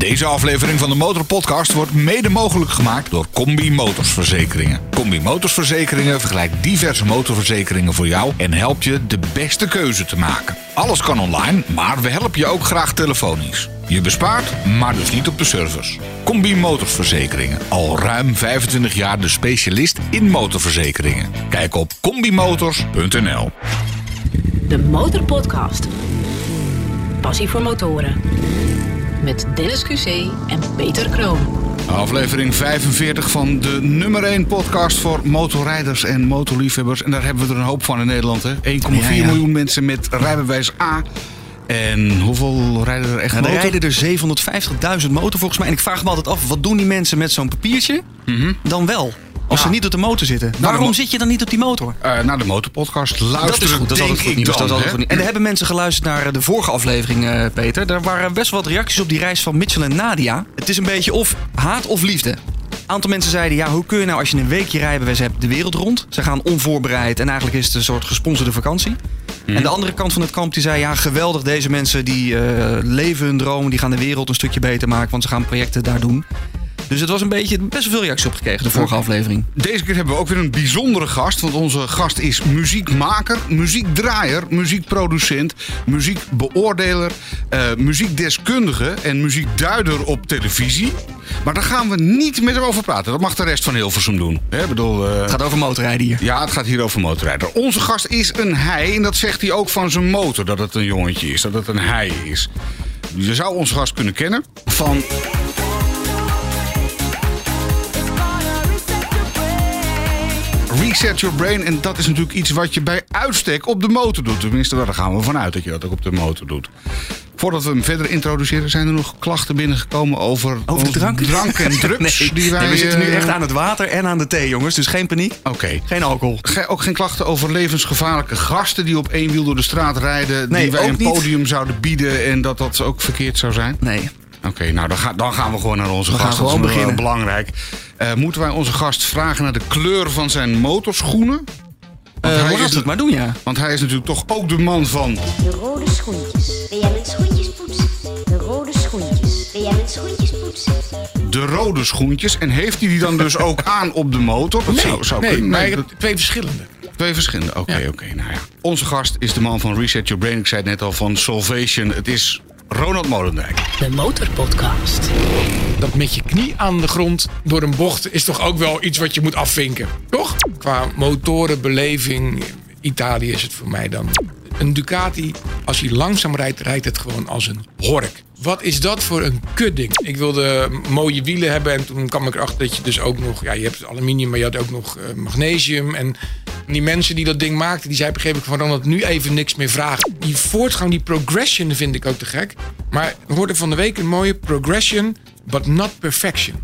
Deze aflevering van de Motorpodcast wordt mede mogelijk gemaakt door Combi Motorsverzekeringen. Combi Motorsverzekeringen vergelijkt diverse motorverzekeringen voor jou en helpt je de beste keuze te maken. Alles kan online, maar we helpen je ook graag telefonisch. Je bespaart, maar dus niet op de service. Combi Motorsverzekeringen. Al ruim 25 jaar de specialist in motorverzekeringen. Kijk op combimotors.nl. De Motorpodcast. Passie voor motoren. Met Dennis QC en Peter Kroon. Aflevering 45 van de nummer 1 podcast voor motorrijders en motorliefhebbers. En daar hebben we er een hoop van in Nederland. hè? 1,4 Ja, ja. miljoen mensen met rijbewijs A. En hoeveel rijden er echt Nou, er motor? rijden er 750.000 motor volgens mij. En ik vraag me altijd af, wat doen die mensen met zo'n papiertje dan wel? Als ze niet op de motor zitten. Waarom zit je dan niet op die motor? Eh, naar de motorpodcast luisteren, dat is goed, dat is altijd goed nieuws. Dat is altijd hè? goed nieuws. En er hebben mensen geluisterd naar eh, de vorige aflevering, eh, Peter. Daar waren best wel wat reacties op die reis van Mitchell en Nadia. Het is een beetje of haat of liefde. Een aantal mensen zeiden, ja, hoe kun je nou als je een weekje rijbewijs hebt de wereld rond? Ze gaan onvoorbereid en eigenlijk is het een soort gesponsorde vakantie. Mhm. En de andere kant van het kamp die zei, ja, geweldig, deze mensen die leven hun droom, die gaan de wereld een stukje beter maken, want ze gaan projecten daar doen. Dus het was een beetje best wel veel reacties op gekregen, de vorige aflevering. Deze keer hebben we ook weer een bijzondere gast. Want onze gast is muziekmaker, muziekdraaier, muziekproducent, muziekbeoordeler, eh, muziekdeskundige en muziekduider op televisie. Maar daar gaan we niet met hem over praten. Dat mag de rest van Hilversum doen. Hè, bedoel, eh, Het gaat over motorrijden hier. ja, het gaat hier over motorrijder. Onze gast is een hij. En dat zegt hij ook van zijn motor. Dat het een jongetje is. Dat het een hij is. Je zou onze gast kunnen kennen van Reset Your Brain. En dat is natuurlijk iets wat je bij uitstek op de motor doet. Tenminste, daar gaan we vanuit dat je dat ook op de motor doet. Voordat we hem verder introduceren, zijn er nog klachten binnengekomen over, Over drank? drank en drugs. Nee, die wij, nee, we zitten nu eh, echt aan het water en aan de thee, jongens. Dus geen paniek. Oké. Geen alcohol. Ge- ook geen klachten over levensgevaarlijke gasten die op één wiel door de straat rijden. Nee, die wij een niet. podium zouden bieden en dat dat ook verkeerd zou zijn. Nee. Oké, nou dan, ga- dan gaan we gewoon naar onze We gast. gaan dat is gewoon wel beginnen. belangrijk. Eh, moeten wij onze gast vragen naar de kleur van zijn motorschoenen? Want, Eh hij is, we het maar doen, ja. want hij is natuurlijk toch ook de man van. De rode schoentjes. Ben jij met schoentjes poetsen? De rode schoentjes. Ben jij met schoentjes poetsen? De rode schoentjes. En heeft hij die dan dus ook aan op de motor? Dat zou, zou nee, kunnen. Nee, dat- twee verschillende. Twee verschillende. Oké, oké. nou ja. Onze gast is de man van Reset Your Brain. Ik zei het net al van Salvation. Het is Ronald Molendijk. De Motorpodcast. Dat met je knie aan de grond door een bocht is toch ook wel iets wat je moet afvinken. Toch? Qua motorenbeleving, Italië is het voor mij dan. Een Ducati, als hij langzaam rijdt, rijdt het gewoon als een hork. Wat is dat voor een kutding? Ik wilde mooie wielen hebben en toen kwam ik erachter dat je dus ook nog... Ja, je hebt aluminium, maar je had ook nog eh, magnesium. En die mensen die dat ding maakten, die zei op een gegeven moment van... Ronald, nu even niks meer vragen. Die voortgang, die progression vind ik ook te gek. Maar we hoorden van de week een mooie progression, but not perfection.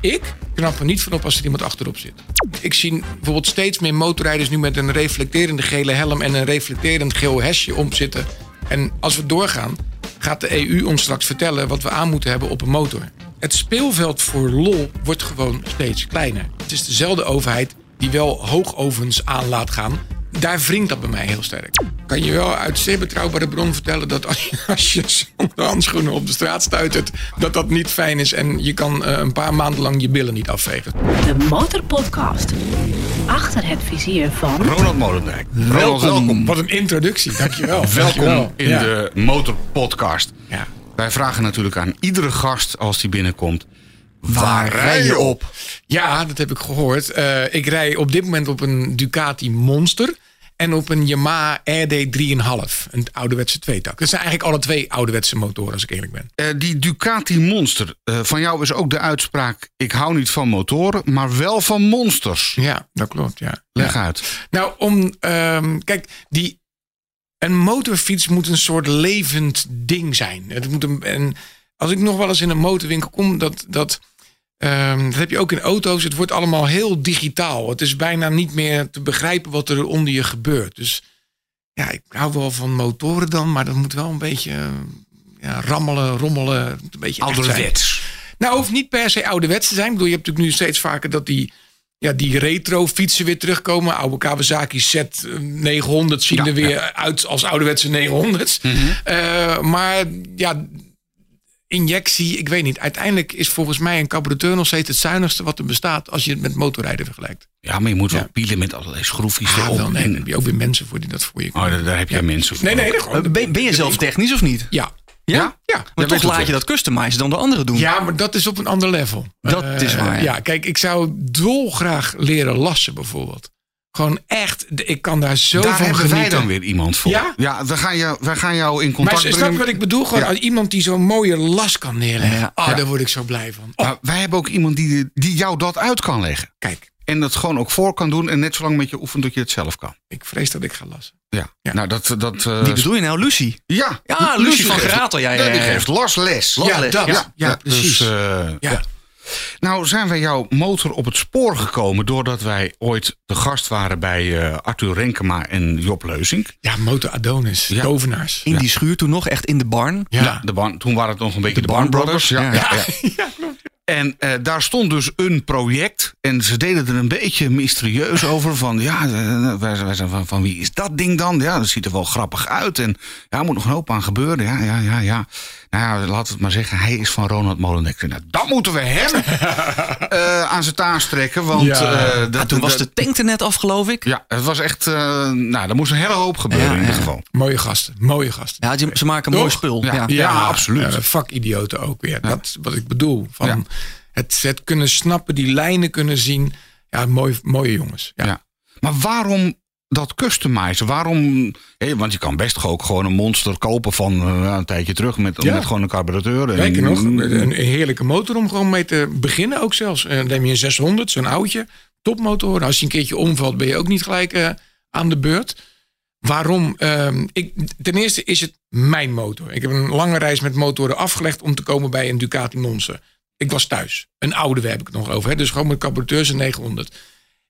Ik knap er niet van op als er iemand achterop zit. Ik zie bijvoorbeeld steeds meer motorrijders nu met een reflecterende gele helm en een reflecterend geel hesje omzitten. En als we doorgaan, gaat de EU ons straks vertellen wat we aan moeten hebben op een motor. Het speelveld voor lol wordt gewoon steeds kleiner. Het is dezelfde overheid die wel hoogovens aan laat gaan. Daar wringt dat bij mij heel sterk. Kan je wel uit zeer betrouwbare bron vertellen dat als je, als je zonder handschoenen op de straat stuitert, dat dat niet fijn is en je kan eh, een paar maanden lang je billen niet afvegen. De Motorpodcast. Achter het vizier van... Ronald Molendijk. Ronald, welkom. Wat een introductie, dankjewel. Welkom Dankjewel. in Ja. de Motorpodcast. Ja. Wij vragen natuurlijk aan iedere gast als die binnenkomt. Waar rij je op? Ja, dat heb ik gehoord. Eh, ik rij op dit moment op een Ducati Monster. En op een Yamaha RD 3,5. Een ouderwetse tweetak. Dat zijn eigenlijk alle twee ouderwetse motoren, als ik eerlijk ben. Eh, die Ducati Monster. eh, van jou is ook de uitspraak: ik hou niet van motoren, maar wel van monsters. Ja, dat klopt. Ja. Leg Ja. uit. Nou, om. ehm, kijk, die. Een motorfiets moet een soort levend ding zijn. Het moet een, en als ik nog wel eens in een motorwinkel kom, dat. dat ehm, dat heb je ook in auto's. Het wordt allemaal heel digitaal. Het is bijna niet meer te begrijpen wat er onder je gebeurt. Dus ja, ik hou wel van motoren dan, maar dat moet wel een beetje eh, ja, rammelen, rommelen. Een beetje. Ouderwets. Nou, hoeft niet per se ouderwets te zijn. Ik bedoel, je hebt natuurlijk nu steeds vaker dat die, ja, die retro fietsen weer terugkomen. Oude Kawasaki Z900 zien Ja, er weer uit als ouderwetse 900's. Eh, maar ja, injectie, ik weet niet. Uiteindelijk is volgens mij een carburateur nog steeds het zuinigste wat er bestaat als je het met motorrijden vergelijkt. Ja, maar je moet Ja. wel pielen met allerlei schroefjes Ah, erop. wel, nee, En- dan heb je ook weer mensen voor die dat voor je Oh, daar, daar heb jij Ja. mensen voor. Nee, nee, gewoon- Eh, Ben, ben je zelf technisch of niet? Ja. Ja? Ja? Ja. Maar toch laat je dat customizen dan de anderen doen. ja, maar dat is op een ander level. Dat Eh, is waar, ja. Ja, kijk, ik zou dolgraag leren lassen bijvoorbeeld. Gewoon echt, ik kan daar zo Daar van hebben genieten. wij dan weer iemand voor. Ja? we, gaan jou, we gaan jou in Maar contact snap je brengen. wat ik bedoel? Gewoon Ja. iemand die zo'n mooie las kan neerleggen. Ja, Ah, ja. daar word ik zo blij van. Oh, Maar wij hebben ook iemand die, die jou dat uit kan leggen. kijk, En dat gewoon ook voor kan doen. En net zo lang met je oefent dat je het zelf kan. ik vrees dat ik ga lassen. Ja. Ja. Nou, dat... dat eh, Wie bedoel je nou, Lucie? Ja, Ja, Lucie van Geratel, ja, ja, Die ja. geeft lesles. Las- Ja, les, dat. ja. Ja, precies. Dus, eh, Ja. Nou zijn wij jouw motor op het spoor gekomen... doordat wij ooit te gast waren bij eh, Arthur Renkema en Job Leuzink. Ja, motor Adonis, Ja. tovenaars. In die schuur toen nog, echt in de barn. Ja. De Barn- toen waren het nog een beetje de, De Barn Barn Brothers. Brothers, Ja, ja. ja, ja. En eh, daar stond dus een project. En ze deden er een beetje mysterieus over. Van ja, eh, wij, wij zijn van, van wie is dat ding dan? Ja, dat ziet er wel grappig uit. En ja, er moet nog een hoop aan gebeuren. Ja, ja, ja, ja. Nou ja, laten we het maar zeggen. Hij is van Ronald Molendek. Nou, dan moeten we hem eh, aan zijn taas trekken. Want Ja. eh, dat, toen was dat- de tank er net af, geloof ik. Ja, het was echt... eh, nou, er moest een hele hoop gebeuren Ja, in ieder geval. Mooie gasten, mooie gasten. Ja, die- ze maken een Toch? mooi spul. Ja. Ja. Ja. absoluut. vakidioten ook weer. Dat is wat ik bedoel. Van het, het kunnen snappen, die lijnen kunnen zien. Ja, mooi, mooie jongens. Ja. Ja. Maar waarom dat customizen? Waarom? hé, want je kan best ook gewoon een monster kopen van eh, een tijdje terug met, Ja. met gewoon een carburateur. En, Kijk nog, een heerlijke motor om gewoon mee te beginnen ook zelfs. Eh, Dan neem je een 600, zo'n oudje, topmotor. Als je een keertje omvalt, ben je ook niet gelijk eh, aan de beurt. Waarom? Ehm, ik, ten eerste is het mijn motor. Ik heb een lange reis met motoren afgelegd om te komen bij een Ducati Monster. Ik was thuis. Een oude, heb ik het nog over. Hè? Dus gewoon met carburateur een 900.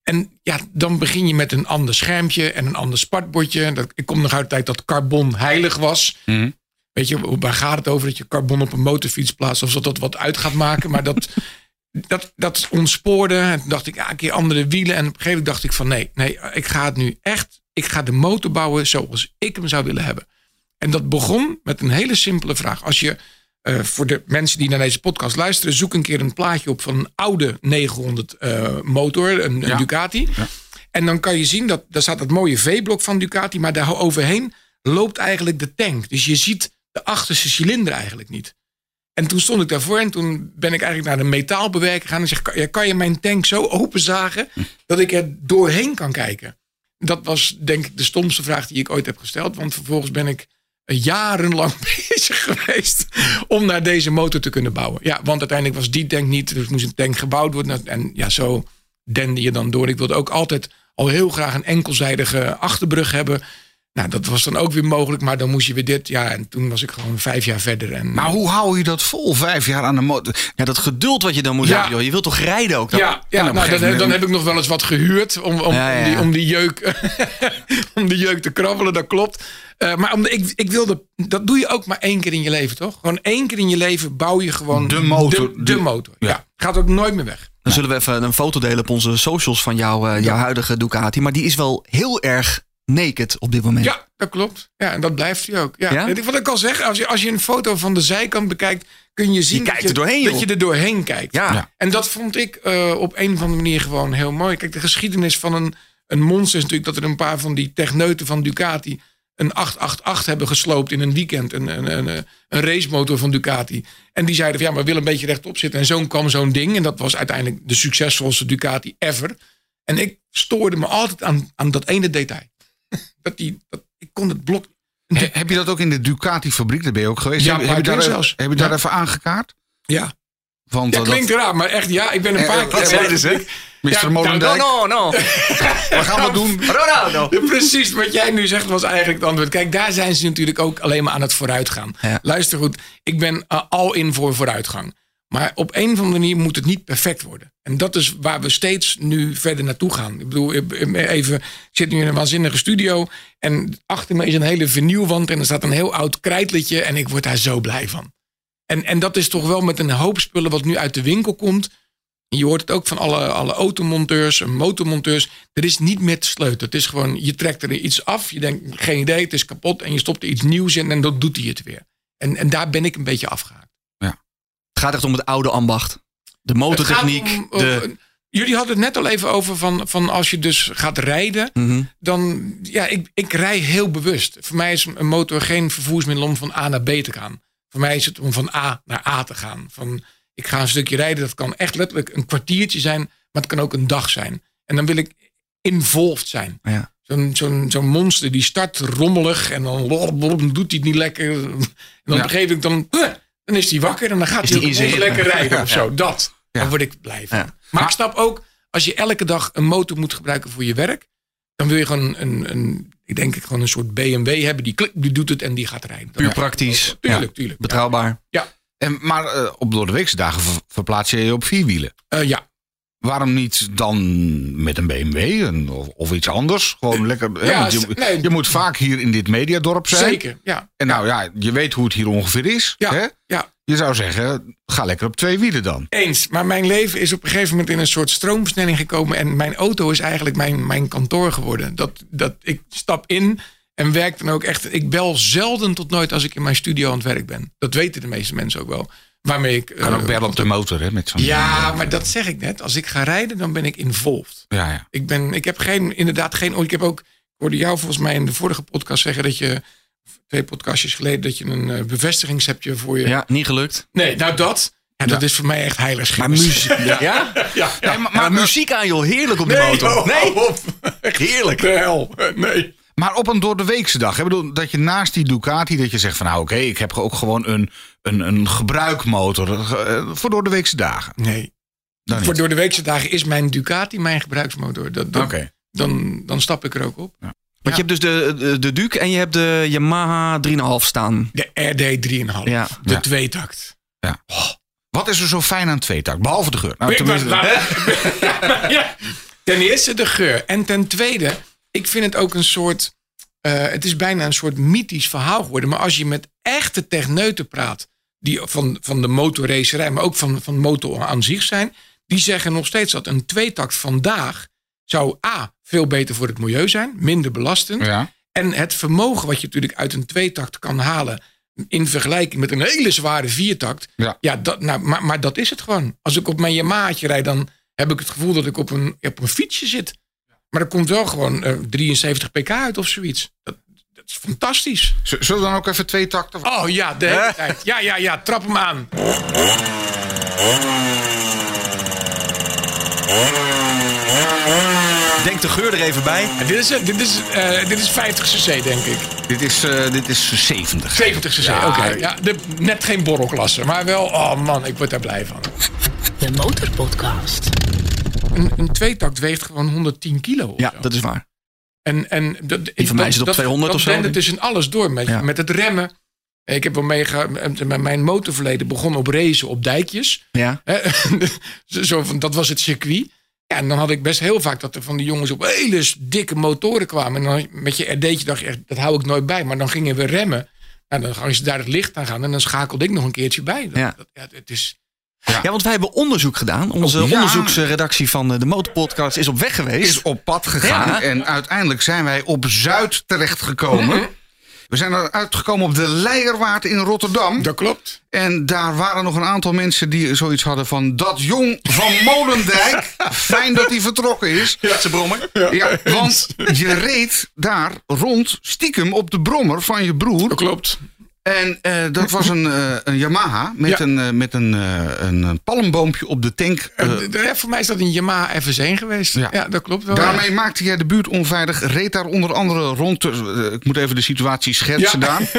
En ja, dan begin je met een ander schermpje en een ander spartbordje. Dat, ik kom nog uit de tijd dat carbon heilig was. Mhm. Weet je, waar gaat het over dat je carbon op een motorfiets plaatst? Of dat dat wat uit gaat maken. Maar dat, dat, dat ontspoorde. En toen dacht ik, ja, een keer andere wielen. En op een gegeven moment dacht ik van nee, nee, ik ga het nu echt. Ik ga de motor bouwen zoals ik hem zou willen hebben. En dat begon met een hele simpele vraag. Als je, eh, voor de mensen die naar deze podcast luisteren, zoek een keer een plaatje op van een oude 900 eh, motor, een, een Ja. Ducati. En dan kan je zien dat daar staat het mooie V-blok van Ducati, maar daar overheen loopt eigenlijk de tank. Dus je ziet de achterste cilinder eigenlijk niet. En toen stond ik daarvoor en toen ben ik eigenlijk naar de metaalbewerker gegaan en zeg: kan, ja, kan je mijn tank zo openzagen dat ik er doorheen kan kijken? Dat was denk ik de stomste vraag die ik ooit heb gesteld. Want vervolgens ben ik jarenlang bezig geweest om naar deze motor te kunnen bouwen. Ja, want uiteindelijk was die tank niet, dus moest een tank gebouwd worden. En ja, zo dende je dan door. Ik wilde ook altijd al heel graag een enkelzijdige achterbrug hebben. Nou, dat was dan ook weer mogelijk, maar dan moest je weer dit. Ja, en toen was ik gewoon vijf jaar verder. En, Maar hoe hou je dat vol? Vijf jaar aan de motor. Ja, dat geduld wat je dan moet Ja. hebben. joh. Je wilt toch rijden ook? Dan? ja, ja nou, dan, dan heb ik nog wel eens wat gehuurd om, om, Ja, ja, om, die, om, die, jeuk, om die jeuk te krabbelen, dat klopt. Eh, maar om, ik, ik wilde, dat doe je ook maar één keer in je leven, toch? Gewoon één keer in je leven bouw je gewoon De motor. De, de De- motor. Ja. ja. Gaat ook nooit meer weg. Dan zullen we even een foto delen op onze socials van jou, eh, jouw huidige Ducati. Maar die is wel heel erg naked op dit moment. Ja, dat klopt. Ja, en dat blijft hij ook. Ja. Wat ik al zeg, als je, als je een foto van de zijkant bekijkt, kun je zien kijkt dat, er doorheen, dat je er doorheen kijkt. Ja. Ja. En dat vond ik eh, op een of andere manier gewoon heel mooi. Kijk, de geschiedenis van een, een monster is natuurlijk dat er een paar van die techneuten van Ducati een 888 hebben gesloopt in een weekend. Een, een, een, een racemotor van Ducati. En die zeiden van ja, maar we willen een beetje rechtop zitten. En zo kwam zo'n ding. En dat was uiteindelijk de succesvolste Ducati ever. En ik stoorde me altijd aan, aan dat ene detail. Dat die, dat, ik kon het blok. He- heb je dat ook in de Ducati fabriek? Daar ben je ook geweest. Ja, heb, je daar, even- zelfs. heb je daar Ja. even aangekaart? Ja, Want ja eh, dat- klinkt raar, maar echt ja. Ik ben een Eh, paar wat keer. zeiden ze? Mr. Ja, Molendijk, No, no, no. we gaan wat doen. Ronaldo. Precies, wat jij nu zegt was eigenlijk het antwoord. Kijk, daar zijn ze natuurlijk ook alleen maar aan het vooruitgaan. Ja. Luister goed, ik ben uh, al in voor vooruitgang. Maar op een of andere manier moet het niet perfect worden. En dat is waar we steeds nu verder naartoe gaan. Ik bedoel, even, ik zit nu in een waanzinnige studio. En achter me is een hele vinylwand. En er staat een heel oud krijtliedje. En ik word daar zo blij van. En, en dat is toch wel met een hoop spullen wat nu uit de winkel komt. Je hoort het ook van alle, alle automonteurs, en motormonteurs. Er is niet meer te sleutelen. Het is gewoon, je trekt er iets af. Je denkt, geen idee, het is kapot. En je stopt er iets nieuws in en dan doet hij het weer. En, en daar ben ik een beetje afgehaakt. Gaat echt om het oude ambacht. De motortechniek. Om- de, om- Jullie hadden het net al even over van, van als je dus gaat rijden. Mhm. Dan, ja, ik, ik rij heel bewust. Voor mij is een motor geen vervoersmiddel om van A naar B te gaan. Voor mij is het om van A naar A te gaan. Van, ik ga een stukje rijden, dat kan echt letterlijk een kwartiertje zijn. Maar het kan ook een dag zijn. En dan wil ik involved zijn. ja. Zo'n zo'n zo'n monster die start rommelig en dan, doet hij het niet lekker. En dan op een gegeven moment dan, eh, dan is hij wakker en dan gaat hij die ook lekker rijden of zo. Dat. Dan word ik blij van. Maar ik snap ook, als je elke dag een motor moet gebruiken voor je werk, dan wil je gewoon een, een ik denk ik gewoon een soort BMW hebben die, klik, die doet het en die gaat rijden. Puur praktisch. Tuurlijk, tuurlijk. Betrouwbaar. Ja, En, maar eh, op door de weekse dagen ver- verplaats je je op vierwielen. Eh, ja. Waarom niet dan met een BMW een- of, of iets anders? Gewoon lekker. hè, want je, nee. je moet vaak hier in dit mediadorp zijn. zeker. Ja. En nou ja, je weet hoe het hier ongeveer is. Ja, Hè? ja. Je zou zeggen, ga lekker op twee wielen dan. Eens, maar mijn leven is op een gegeven moment in een soort stroomversnelling gekomen. En mijn auto is eigenlijk mijn, mijn kantoor geworden. Dat, dat ik stap in en werk dan ook echt. Ik bel zelden tot nooit als ik in mijn studio aan het werk ben. Dat weten de meeste mensen ook wel. Waarmee ik. Kan ook eh, bellen op de motor, hè? Met zo'n, ja, maar dat zeg ik net. Als ik ga rijden, dan ben ik involved. ja, ja. Ik, ben, ik heb geen, inderdaad geen. oh, Ik heb ook. Ik hoorde jou volgens mij in de vorige podcast zeggen dat je. Twee podcastjes geleden dat je een eh, bevestigingshebje voor je. Ja, niet gelukt. Nee, nou dat. Ja, dat Ja. is voor mij echt heilig. Maar muziek. Ja? ja? Ja, maar, maar muziek aan joh, heerlijk op Nee, motor. oh, nee, op. Echt Heerlijk. De hel. Nee. Maar op een door de weekse dag. Ik bedoel, dat je naast die Ducati, dat je zegt van nou oké, ik heb ook gewoon een, een, een gebruikmotor eh, voor door de weekse dagen. Nee. Dan niet. Voor door de weekse dagen is mijn Ducati mijn gebruiksmotor. Dat, dat- Oké. dan, dan stap ik er ook op. Want je hebt dus de, de, de Duke en je hebt de Yamaha 3,5 staan. De RD 3,5. Ja. De Ja. tweetakt. Wat is er zo fijn aan tweetakt? Behalve de geur. Nou, was- ja. Ten eerste de geur. En ten tweede, ik vind het ook een soort. eh, het is bijna een soort mythisch verhaal geworden. Maar als je met echte techneuten praat. Die van, van de motorracerij, maar ook van, van motor aan zich zijn. Die zeggen nog steeds dat een tweetakt vandaag. zou A. veel beter voor het milieu zijn. Minder belastend. ja. En het vermogen wat je natuurlijk uit een tweetakt kan halen. in vergelijking met een hele zware viertakt. Ja. dat, nou, maar, maar dat is het gewoon. Als ik op mijn Yamahaatje rijd, dan heb ik het gevoel dat ik op een, op een fietsje zit. Maar er komt wel gewoon eh, 73 pk uit of zoiets. Dat, dat is fantastisch. Z- Zullen we dan ook even twee takten? Oh ja, de hele tijd. Ja, ja, ja, trap hem aan. Denk de geur er even bij. Dit, is, eh, dit, is, eh, dit is 50 cc, denk ik. Dit is, eh, dit is 70. 70 cc, Ja, oké. Ja, de- net geen borrelklasse, maar wel, oh man, ik word daar blij van. De Motorpodcast. Een, een tweetakt weegt gewoon 110 kilo. Ja, zo. dat is waar. En, en dat, Die van mij zit op 200 dat of zo. blende tussen alles door. Met, Ja. met het remmen. Ik heb wel meegegaan. Met mijn motorverleden begon op racen op dijkjes. Ja. Zo van, dat was het circuit. Ja, en dan had ik best heel vaak dat er van die jongens op hele dikke motoren kwamen. En dan met je RD'tje dacht je dat hou ik nooit bij. Maar dan gingen we remmen. En dan gingen ze daar het licht aan gaan. En dan schakelde ik nog een keertje bij. Dat, Ja. dat- ja, het is, Ja, want wij hebben onderzoek gedaan. Onze Ja. onderzoeksredactie van eh, de Motorpodcast is op weg geweest. Is op pad gegaan. Ja. En uiteindelijk zijn wij op Zuid terechtgekomen. We zijn er uitgekomen op de Leierwaard in Rotterdam. dat klopt. En daar waren nog een aantal mensen die zoiets hadden van... dat jong van Molendijk, fijn dat hij vertrokken is. Ja, ze brommen. Ja, want je reed daar rond stiekem op de brommer van je broer. Dat klopt. En eh, dat was een, eh, een Yamaha met, Ja. een, eh, met een, een, palmboompje op de tank. voor mij is dat een Yamaha FS1 geweest. Ja. Ja, dat klopt wel. Daarmee maakte jij de buurt onveilig. Reed daar onder andere rond. ik moet even de situatie schetsen, Ja. Daan.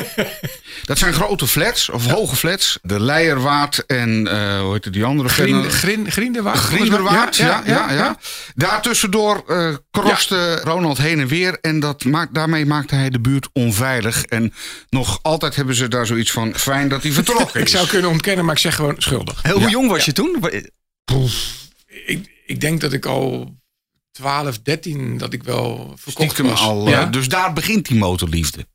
Dat zijn grote flats, of hoge flats. De Leierwaard en hoe heet die andere? Grien, Grinderwaard. Grinderwaard, ja, ja, ja, Daartussendoor kroste Ronald heen en weer. En dat maakt, daarmee maakte hij de buurt onveilig. En nog altijd hebben ze daar zoiets van... fijn dat hij vertrokken Ik is. zou kunnen ontkennen, maar ik zeg gewoon schuldig. Heel, hoe Ja. jong was je toen? Ik, ik denk dat ik al 12, 13, dat ik wel verkocht Stiekem was. al, eh, ja, Dus daar begint die motorliefde.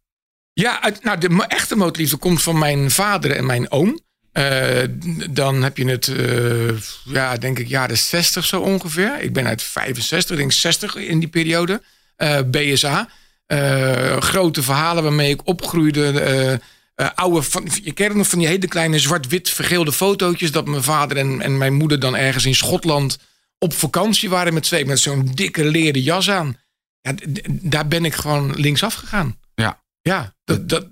ja uit, nou, de echte motorliefde komt van mijn vader en mijn oom. Eh, dan heb je het, eh, ja, denk ik, jaren 60 zo ongeveer. Ik ben uit 65, ik denk 60 in die periode. Eh, BSA. Eh, grote verhalen waarmee ik opgroeide. Eh, eh, oude, van, je kent nog van die hele kleine zwart-wit vergeelde fotootjes... dat mijn vader en, en mijn moeder dan ergens in Schotland op vakantie waren met twee... met zo'n dikke leren jas aan. Ja, daar ben ik gewoon linksaf gegaan. Ja. Ja, dat, dat,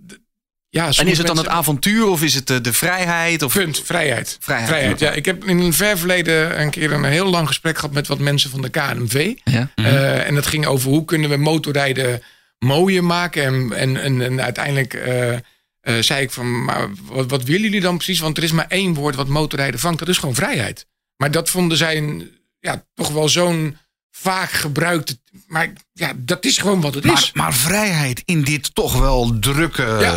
ja En is het dan het avontuur of is het de, de vrijheid? Of... Punt, vrijheid. Vrijheid. ja. Ik heb in een ver verleden een keer een heel lang gesprek gehad met wat mensen van de KNV. Ja. Eh, en dat ging over hoe kunnen we motorrijden mooier maken. En, en, en, en uiteindelijk eh, eh, zei ik van, maar wat, wat willen jullie dan precies? Want er is maar één woord wat motorrijden vangt, dat is gewoon vrijheid. Maar dat vonden zij een, ja, toch wel zo'n vaak gebruikte... Maar ja, dat is gewoon wat het Maar, is. maar vrijheid in dit toch wel drukke Ja.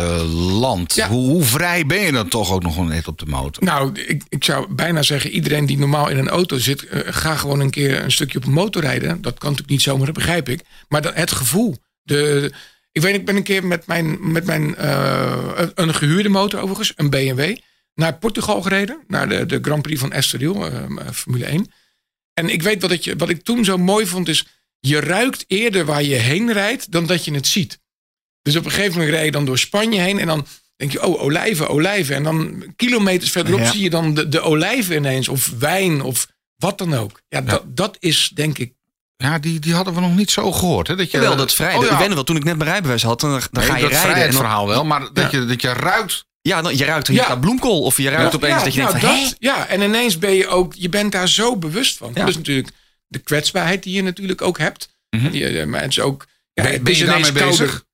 land. Ja. Hoe, hoe vrij ben je dan toch ook nog net op de motor? Nou, ik, ik zou bijna zeggen, iedereen die normaal in een auto zit, eh, ga gewoon een keer een stukje op een motor rijden. Dat kan natuurlijk niet zomaar, dat begrijp ik. Maar dat, het gevoel. De, ik weet, ik ben een keer met mijn, met mijn eh, een- een gehuurde motor overigens, een BMW, naar Portugal gereden. Naar de, de Grand Prix van Estoril, eh, Formule 1. En ik weet wat ik, je- wat ik toen zo mooi vond, is je ruikt eerder waar je heen rijdt dan dat je het ziet. Dus op een gegeven moment rij je dan door Spanje heen en dan denk je, oh, olijven, olijven. En dan kilometers verderop Ja. zie je dan de, de olijven ineens, of wijn, of wat dan ook. Ja, Dat, dat is denk ik. Ja, die, die hadden we nog niet zo gehoord. Hè? Dat je, Jawel, dat vrij. Oh, ja. Ik weet wel, toen ik net mijn rijbewijs had, dan, dan Nee, ga je dat rijden. En dan, vrijheidsverhaal wel, maar dat, Ja. je, dat je ruikt. ja, dan, je ruikt je Ja. bloemkool of je ruikt opeens dat je nou, denkt van, dat, hè? ja, en ineens ben je ook, je bent daar zo bewust van. Ja. Plus natuurlijk de kwetsbaarheid die je natuurlijk ook hebt. Die, maar het is ook. Ja, Ben- is je daarmee bezig?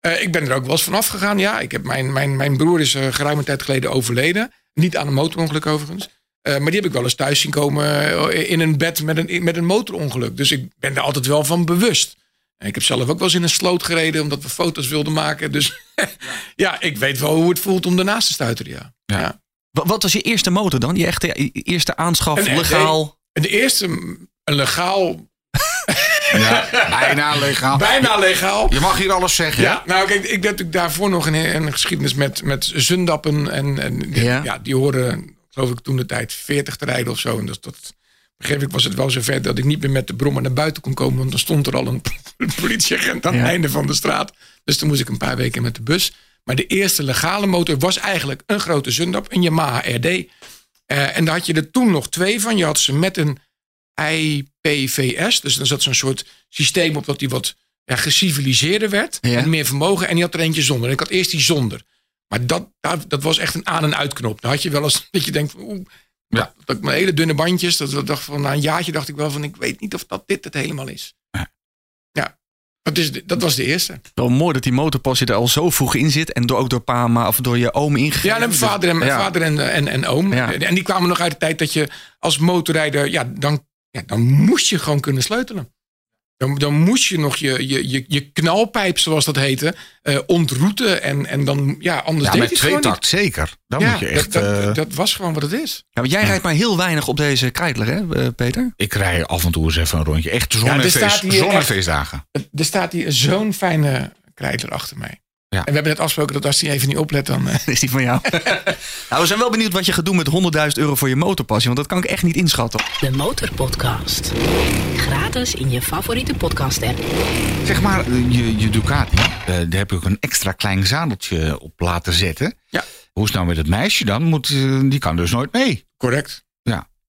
Eh, ik ben er ook wel eens van afgegaan, ja. Ik heb mijn, mijn, mijn broer is uh, geruime tijd geleden overleden. Niet aan een motorongeluk overigens. Eh, maar die heb ik wel eens thuis zien komen eh, in een bed met een, met een motorongeluk. Dus ik ben er altijd wel van bewust. En ik heb zelf ook wel eens in een sloot gereden omdat we foto's wilden maken. Dus ja, ik weet wel hoe het voelt om ernaast te stuiteren, ja. Ja. ja. Wa- Wat was je eerste motor dan? Je echte je eerste aanschaf, Een- legaal? En de eerste, een legaal, Ja, bijna legaal. bijna legaal. Je mag hier alles zeggen. Ja, nou kijk, ik heb natuurlijk daarvoor nog een, een geschiedenis met, met zundappen. En, en die, Ja. ja. die hoorden, geloof ik, toen de tijd 40 te rijden of zo. En dat, dat begreep ik, was het wel zover dat ik niet meer met de brommer naar buiten kon komen. Want dan stond er al een politieagent aan Ja. het einde van de straat. Dus toen moest ik een paar weken met de bus. Maar de eerste legale motor was eigenlijk een grote zundap, een Yamaha RD. Eh, en daar had je er toen nog twee van. Je had ze met een IPVS. Dus dan zat zo'n soort systeem op dat die wat ja, geciviliseerder werd. Ja. En meer vermogen. En die had er eentje zonder. En ik had eerst die zonder. Maar dat, dat, was echt een aan- en uitknop. Dan had je wel eens dat je denkt van, Ja. dat mijn hele dunne bandjes. Dat, dat dacht van, na een jaartje dacht ik wel van, ik weet niet of dat dit het helemaal is. Ja. Ja, dat, is dat was de eerste. Wel mooi dat die motorpasje er al zo vroeg in zit. En door, ook door pa maar, of door je oom ingegeven. Ja, en mijn vader en, ja. vader en, en, en oom. Ja. En die kwamen nog uit de tijd dat je als motorrijder, ja, dan, ja, dan moest je gewoon kunnen sleutelen. Dan, dan moest je nog je, je, je, je knalpijp, zoals dat heette, eh ontroeten. En, en dan, ja, anders Ja, deed met je het gewoon tweetakt zeker. Dan moet je echt... dat, dat, eh, dat was gewoon wat het is. Ja, want jij rijdt maar heel weinig op deze Kreidler, hè, eh, Peter? ik rij af en toe eens even een rondje. Echt zon- Ja, en er feest- staat hier zon- en echt- feestdagen. Er staat hier zo'n fijne krijtler achter mij. Ja. En we hebben net afgesproken dat als hij even niet oplet, dan... eh, Is die van jou? nou, we zijn wel benieuwd wat je gaat doen met 100.000 euro voor je motorpasje. Want dat kan ik echt niet inschatten. De Motorpodcast. Gratis in je favoriete podcast app. Zeg maar, je, je Ducati, eh, daar heb je ook een extra klein zadeltje op laten zetten. Ja. Hoe is het nou met het meisje dan? Moet, eh, die kan dus nooit mee. correct.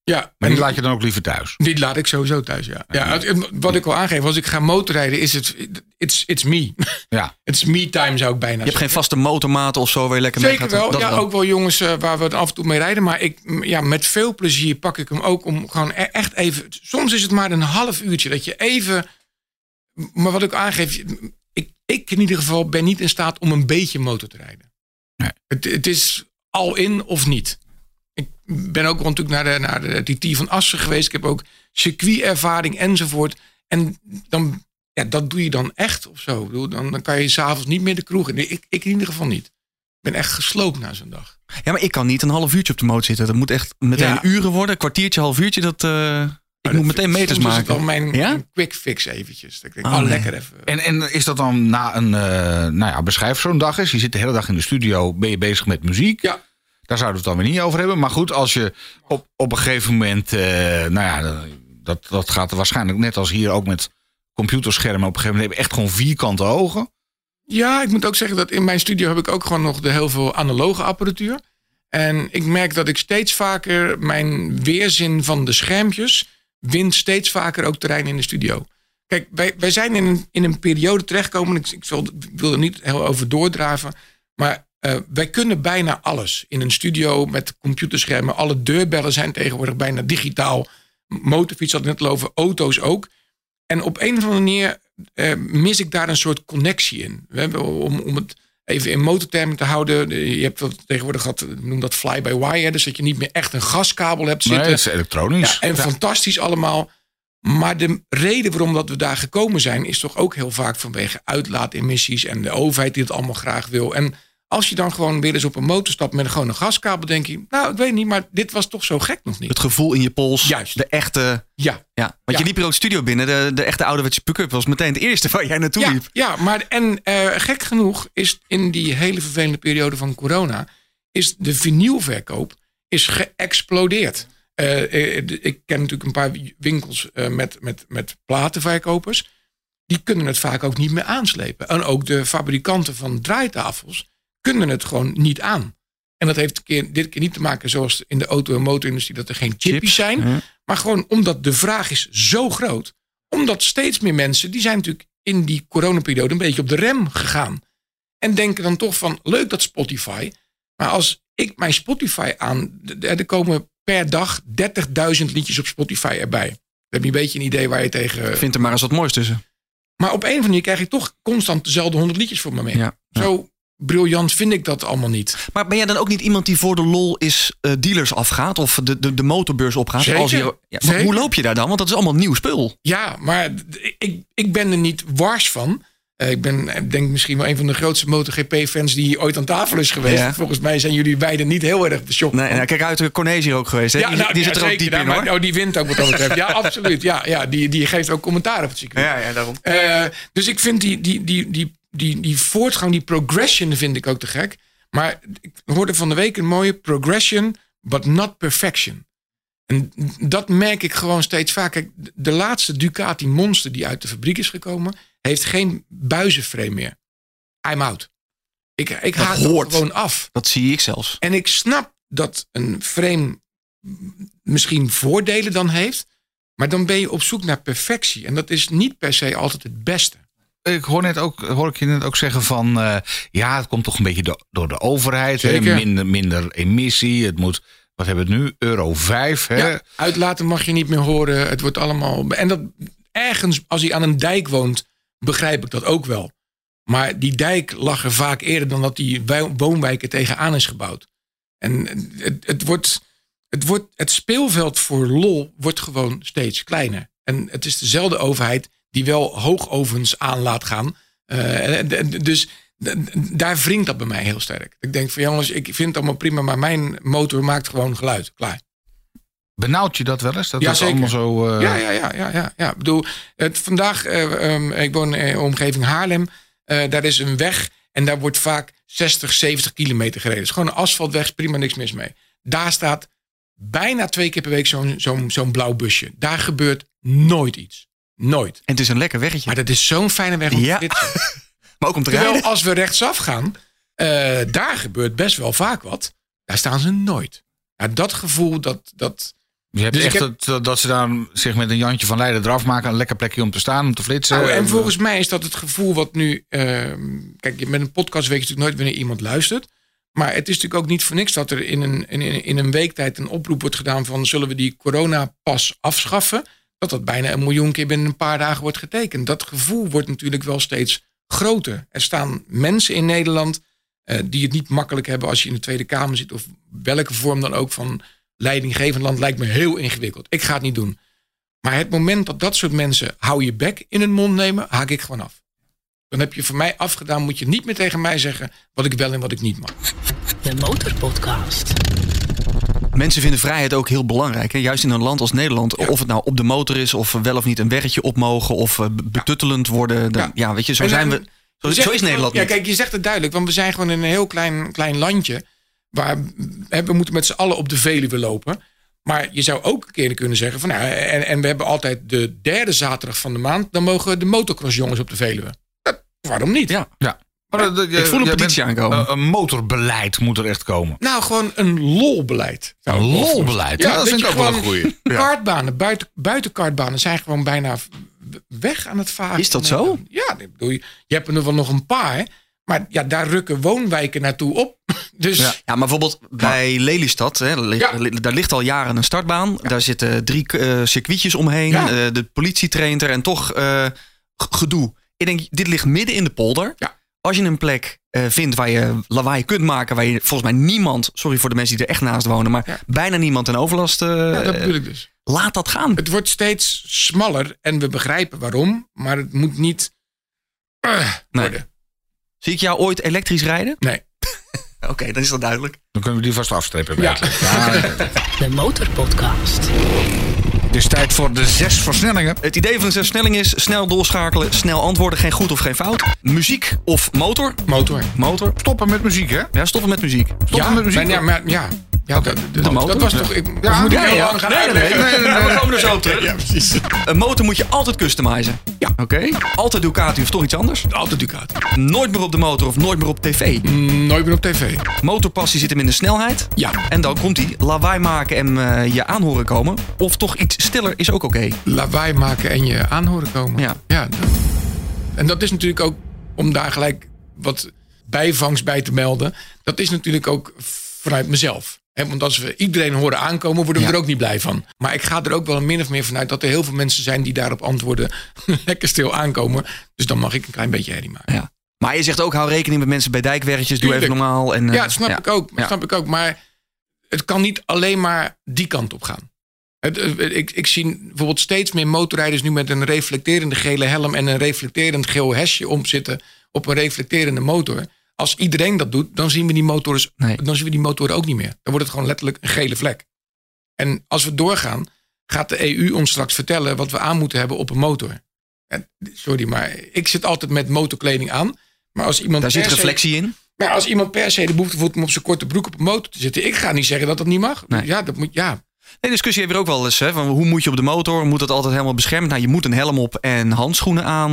Ja. Maar en die laat je dan ook liever thuis. die laat ik sowieso thuis, ja. ja wat ik al aangeef, als ik ga motorrijden, is het... It's, it's me. Ja. It's me time, zou ik bijna Je hebt geen vaste motormaat of zo waar je lekker mee Zeker gaat. wel. Dat Ja, ook wel jongens eh, waar we het af en toe mee rijden. Maar ik, ja, met veel plezier pak ik hem ook om gewoon e- echt even... Soms is het maar een half uurtje dat je even... Maar wat ik aangeef, ik, ik in ieder geval ben niet in staat om een beetje motor te rijden. Nee. Het, het is al in of niet. Ik ben ook rond natuurlijk naar de, naar de TT van Assen geweest. Ik heb ook circuitervaring enzovoort. En dan, ja, dat doe je dan echt of zo. Dan, dan kan je s'avonds niet meer de kroeg in. Ik, ik in ieder geval niet. Ik ben echt gesloopt na zo'n dag. Ja, maar ik kan niet een half uurtje op de motor zitten. Dat moet echt meteen Ja. uren worden. Een kwartiertje, half uurtje. Dat, eh, ik moet meteen meters Soms is maken. wel mijn, Ja? quick fix eventjes. Dat ik denk, Oh, oh, nee. lekker even. En, en is dat dan na een, eh, nou ja, beschrijf zo'n dag eens. Je zit de hele dag in de studio, ben je bezig met muziek. Ja. Daar zouden we het dan weer niet over hebben. Maar goed, als je op, op een gegeven moment, eh, nou ja, dat, dat gaat waarschijnlijk net als hier ook met computerschermen. Op een gegeven moment heb je echt gewoon vierkante ogen. Ja, ik moet ook zeggen dat in mijn studio heb ik ook gewoon nog de heel veel analoge apparatuur. En ik merk dat ik steeds vaker mijn weerzin van de schermpjes wint steeds vaker ook terrein in de studio. Kijk, wij, wij zijn in een, in een periode terechtgekomen. Ik, ik, ik wil er niet heel over doordraven. Maar eh, wij kunnen bijna alles. In een studio met computerschermen. Alle deurbellen zijn tegenwoordig bijna digitaal. Motorfiets had net al over, auto's ook. En op een of andere manier eh, mis ik daar een soort connectie in. We hebben, om, om het even in motortermen te houden. Je hebt dat tegenwoordig gehad, noem dat fly-by-wire. Dus dat je niet meer echt een gaskabel hebt zitten. Nee, dat is elektronisch. Ja, en fantastisch allemaal. Maar de reden waarom dat we daar gekomen zijn, is toch ook heel vaak vanwege uitlaatemissies en de overheid die het allemaal graag wil. En als je dan gewoon weer eens op een motor stapt met een, gewoon een gaskabel, denk je, nou, ik weet niet, maar dit was toch zo gek nog niet. Het gevoel in je pols. Juist. De echte. Ja, Ja, want Ja. je liep hier ook studio binnen. De, de echte ouderwetse pick-up was meteen het eerste waar jij naartoe ja, liep. ja, maar en eh, gek genoeg is in die hele vervelende periode van corona, is de vinylverkoop is geëxplodeerd. Eh, eh, ik ken natuurlijk een paar winkels met, met, met platenverkopers. Die kunnen het vaak ook niet meer aanslepen. En ook de fabrikanten van draaitafels kunnen het gewoon niet aan. En dat heeft keer, dit keer niet te maken zoals in de auto- en motorindustrie dat er geen chippies Chips, zijn. Maar gewoon omdat de vraag is zo groot. Omdat steeds meer mensen, die zijn natuurlijk in die coronaperiode een beetje op de rem gegaan. En denken dan toch van, leuk dat Spotify. Maar als ik mijn Spotify aan, er komen per dag 30.000 liedjes op Spotify erbij. Dan heb je een beetje een idee waar je tegen... Ik vind er maar eens wat moois tussen. Maar op een of andere manier krijg ik toch constant dezelfde 100 liedjes voor me mee. Ja, ja. Zo briljant vind ik dat allemaal niet. Maar ben jij dan ook niet iemand die voor de lol is eh, dealers afgaat of de, de, de motorbeurs opgaat? Zeker. Als je, ja, maar hoe loop je daar dan? Want dat is allemaal nieuw spul. Ja, maar ik, ik ben er niet wars van. Eh, ik ben ik denk misschien wel een van de grootste MotoGP-fans die ooit aan tafel is geweest. Ja. Volgens mij zijn jullie beiden niet heel erg beschokt. Nee, nou, kijk uit, is hier ook geweest. Hè? Ja, die nou, die ja, zit er ook diep in maar- hoor. Oh, die wint ook wat dat betreft. Ja, absoluut. Ja, ja die, die geeft ook commentaar op het circuit. Ja, ja, daarom. Eh, dus ik vind die, die, die, die, die, die voortgang, die progression, vind ik ook te gek. Maar ik hoorde van de week een mooie progression, but not perfection. En dat merk ik gewoon steeds vaak. Kijk, de laatste Ducati Monster die uit de fabriek is gekomen, heeft geen buizenframe meer. I'm out. Ik, ik Dat haak hoort. gewoon af. Dat zie ik zelfs. En ik snap dat een frame misschien voordelen dan heeft. Maar dan ben je op zoek naar perfectie. En dat is niet per se altijd het beste. Ik hoor, net ook, hoor ik je net ook zeggen van... eh, ja, het komt toch een beetje do- door de overheid. Hè? Minder, minder emissie. Het moet, wat hebben we het nu? Euro 5. Hè? Ja, uitlaten mag je niet meer horen. Het wordt allemaal. En dat ergens, als hij aan een dijk woont, begrijp ik dat ook wel. Maar die dijk lag er vaak eerder dan dat die woonwijken tegenaan is gebouwd. En het, het, wordt, het, wordt, het speelveld voor lol wordt gewoon steeds kleiner. En het is dezelfde overheid die wel hoogovens aan laat gaan. Eh, dus daar wringt dat bij mij heel sterk. Ik denk van jongens, ik vind het allemaal prima, maar mijn motor maakt gewoon geluid. Klaar. Benauwt je dat wel eens? Dat Ja, zeker. allemaal zo... eh, Ja, ja, ja, ja, ja, ja. Ik bedoel, het, vandaag, eh, ehm, ik woon in de omgeving Haarlem. Daar is een weg en daar wordt vaak 60, 70 kilometer gereden. Het is gewoon een asfaltweg, is prima niks mis mee. Daar staat bijna twee keer per week zo'n zo'n zo'n blauw busje. Daar gebeurt nooit iets. Nooit. En het is een lekker weggetje. Maar dat is zo'n fijne weg om Ja. te flitsen. Maar ook om te Terwijl rijden. als we rechtsaf gaan, eh, daar gebeurt best wel vaak wat. Daar staan ze nooit. Ja, dat gevoel, dat, dat, Je hebt Dus echt heb- dat, dat ze dan zich met een Jantje van Leiden eraf maken. Een lekker plekje om te staan, om te flitsen. Nou, en Eh, volgens mij is dat het gevoel wat nu. ehm, kijk, met een podcast weet je natuurlijk nooit wanneer iemand luistert. Maar het is natuurlijk ook niet voor niks dat er in een, in, in in een week tijd een oproep wordt gedaan van zullen we die coronapas afschaffen? Dat dat bijna een miljoen keer binnen een paar dagen wordt getekend. Dat gevoel wordt natuurlijk wel steeds groter. Er staan mensen in Nederland eh, die het niet makkelijk hebben als je in de Tweede Kamer zit. Of welke vorm dan ook van leidinggevend land lijkt me heel ingewikkeld. Ik ga het niet doen. Maar het moment dat dat soort mensen hou je bek in hun mond nemen, haak ik gewoon af. Dan heb je voor mij afgedaan, moet je niet meer tegen mij zeggen wat ik wel en wat ik niet mag. De Motorpodcast. Mensen vinden vrijheid ook heel belangrijk. Hè? Juist in een land als Nederland. Of het nou op de motor is, of wel of niet een weggetje op mogen, of eh, betuttelend worden. Dan- Ja. ja. weet je, zo zijn dan- we. Zo, is Nederland Ja, niet. kijk, je zegt het duidelijk, want we zijn gewoon in een heel klein, klein landje. Waar hè, we moeten met z'n allen op de Veluwe lopen. Maar je zou ook een keer kunnen zeggen van nou, en, en we hebben altijd de derde zaterdag van de maand, dan mogen de motocrossjongens op de Veluwe. Dat, waarom niet? Ja. Ja. Maar dat- dat- Ik voel een petitie bent- aankomen. eh, Een motorbeleid moet er echt komen. Nou, gewoon een lolbeleid. Een lolbeleid, voorstellen. ja, dat vind ik ook wel een goeie. Ja. Kartbanen, buiten, buitenkartbanen zijn gewoon bijna weg aan het varen. Is dat zo? Ja, bedoel, je je hebt er wel nog een paar. Maar ja, daar rukken woonwijken naartoe op. Dus Ja, maar bijvoorbeeld bij Lelystad, hè, li- Ja. li- daar ligt al jaren een startbaan. Daar zitten drie eh, circuitjes omheen. Ja. Eh, de politie traint er en toch eh, gedoe. Ik denk, dit ligt midden in de polder. Ja. Als je een plek eh, vindt waar je lawaai kunt maken, waar je volgens mij niemand, sorry voor de mensen die er echt naast wonen, maar Ja. bijna niemand een overlast. eh, ja, dat bedoel ik dus. laat dat gaan. Het wordt steeds smaller en we begrijpen waarom. Maar het moet niet eh, Nee. worden. Zie ik jou ooit elektrisch rijden? Nee. Oké, dan is dat duidelijk. Dan kunnen we die vast afstrepen. Ja. Ja. De Motorpodcast. Het is tijd voor de zes versnellingen. Het idee van een versnelling is snel doorschakelen, snel antwoorden, geen goed of geen fout. Muziek of motor? Motor. Motor. Stoppen met muziek, hè? Ja, stoppen met muziek. Stoppen met muziek. ja, maar, ja. Ja, dat, dat, motor? dat was toch... Ik, Ja, moet ik ja, heel ja. lang gaan Nee, nee, nee, uitleggen? nee, nee, nee, we komen er zo op terug. Ja, precies. Een motor moet je altijd customizen. Ja. Oké. Altijd Ducati of toch iets anders. Altijd Ducati. Nooit meer op de motor of nooit meer op tv. Nooit meer op tv. Motorpassie zit hem in de snelheid. Ja. En dan komt hij lawaai maken en eh, je aanhoren komen. Of toch iets stiller is ook oké. Lawaai maken en je aanhoren komen. Ja. ja en dat is natuurlijk ook, om daar gelijk wat bijvangst bij te melden. Dat is natuurlijk ook vanuit mezelf. Want als we iedereen horen aankomen, worden we Ja. er ook niet blij van. Maar ik ga er ook wel min of meer vanuit dat er heel veel mensen zijn die daarop antwoorden. lekker stil aankomen. Dus dan mag ik een klein beetje herrie maken. Ja. Maar je zegt ook, hou rekening met mensen bij dijkwerkjes. Doe even normaal. En, eh, Ja, dat snap ik ook. Dat snap ik ook. Maar het kan niet alleen maar die kant op gaan. Het, eh, ik, ik zie bijvoorbeeld steeds meer motorrijders nu met een reflecterende gele helm en een reflecterend geel hesje omzitten op een reflecterende motor. Als iedereen dat doet, dan zien we die motoren, Nee. dan zien we die motoren ook niet meer. Dan wordt het gewoon letterlijk een gele vlek. En als we doorgaan, gaat de EU ons straks vertellen wat we aan moeten hebben op een motor. En, sorry, maar ik zit altijd met motorkleding aan. Maar als iemand Daar zit se- reflectie in. maar als iemand per se de behoefte voelt om op zijn korte broek op een motor te zitten, ik ga niet zeggen dat dat niet mag. Nee. Ja, dat moet, ja. Nee, discussie hebben we ook wel eens. Hè, van hoe moet je op de motor? Moet dat altijd helemaal beschermd? Nou, je moet een helm op en handschoenen aan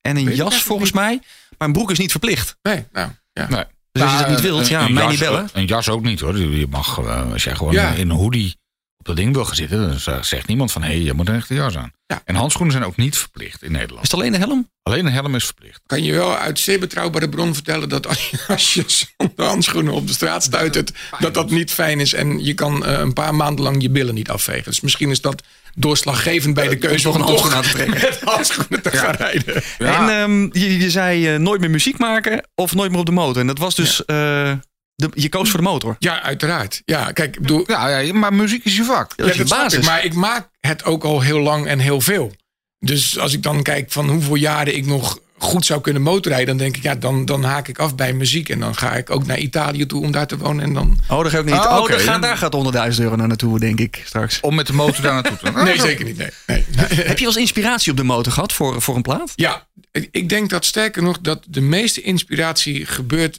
en een jas volgens mij. Maar een broek is niet verplicht. Nee, nou, ja. Nee. Dus als je dat niet wilt, een- ja, een mij jas- niet bellen. Een jas ook niet hoor. Je mag, eh, als jij gewoon Ja. in een hoodie op dat ding wil gaan zitten, dan zegt niemand van hé, hey, je moet een echte jas aan. Ja. En handschoenen zijn ook niet verplicht in Nederland. Is het alleen de helm? Alleen een helm is verplicht. Kan je wel uit zeer betrouwbare bron vertellen dat als je, als je zonder handschoenen op de straat stuitert, dat dat niet fijn is. En je kan eh, een paar maanden lang je billen niet afvegen. Dus misschien is dat doorslaggevend bij de keuze om een handschoen aan te trekken. met handschoenen te gaan rijden. Ja. En ehm, je, je zei eh, nooit meer muziek maken of nooit meer op de motor. En dat was dus, eh, de, je koos voor de motor. Ja, uiteraard. Ja, kijk, ik bedoel, Ja, ja, maar muziek is je vak. Dat is je snap basis. Ik, maar ik maak het ook al heel lang en heel veel. Dus als ik dan kijk van hoeveel jaren ik nog goed zou kunnen motorrijden, dan denk ik, ja, dan, dan haak ik af bij muziek. En dan ga ik ook naar Italië toe om daar te wonen. En dan. Oh, daar ga ik niet. Oh, oké. daar, gaat, daar gaat 100.000 euro naar naartoe, denk ik straks. Om met de motor daar naartoe te gaan. Nee, zeker niet. Nee. nee. Heb je wel eens inspiratie op de motor gehad voor, voor een plaat? Ja, ik- denk dat sterker nog dat de meeste inspiratie gebeurt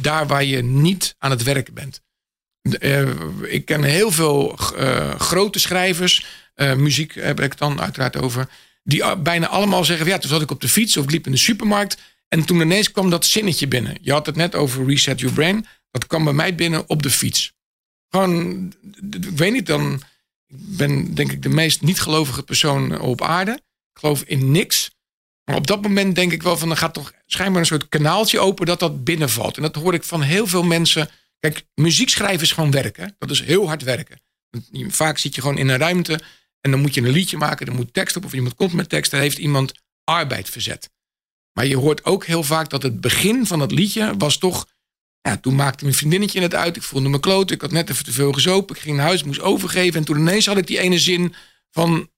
daar waar je niet aan het werken bent. Eh, ik ken heel veel eh, grote schrijvers, eh, muziek heb ik het dan uiteraard over, die bijna allemaal zeggen: ja, toen zat ik op de fiets of liep in de supermarkt en toen ineens kwam dat zinnetje binnen. Je had het net over reset your brain. Dat kwam bij mij binnen op de fiets. Gewoon, ik weet niet, dan ik ben denk ik de meest niet gelovige persoon op aarde. Ik geloof in niks. Maar op dat moment denk ik wel van, er gaat toch schijnbaar een soort kanaaltje open dat dat binnenvalt. En dat hoor ik van heel veel mensen. Kijk, muziek schrijven is gewoon werken. Dat is heel hard werken. Vaak zit je gewoon in een ruimte en dan moet je een liedje maken. Er moet tekst op of iemand komt met tekst. Daar heeft iemand arbeid verzet. Maar je hoort ook heel vaak dat het begin van het liedje was toch... Ja, toen maakte mijn vriendinnetje het uit. Ik voelde me kloot. Ik had net even te veel gezopen. Ik ging naar huis, moest overgeven. En toen ineens had ik die ene zin van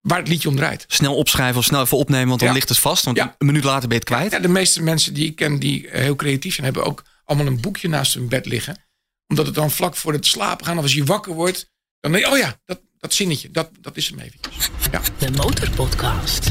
waar het liedje om draait. Snel opschrijven of snel even opnemen, want dan Ja. ligt het vast. Want Ja. een minuut later ben je het kwijt. Ja, de meeste mensen die ik ken die eh, heel creatief zijn, hebben ook allemaal een boekje naast hun bed liggen. Omdat het dan vlak voor het slapen gaan, of als je wakker wordt, dan denk je, oh ja, dat, dat zinnetje, dat, dat is hem eventjes. Ja, De Motorpodcast.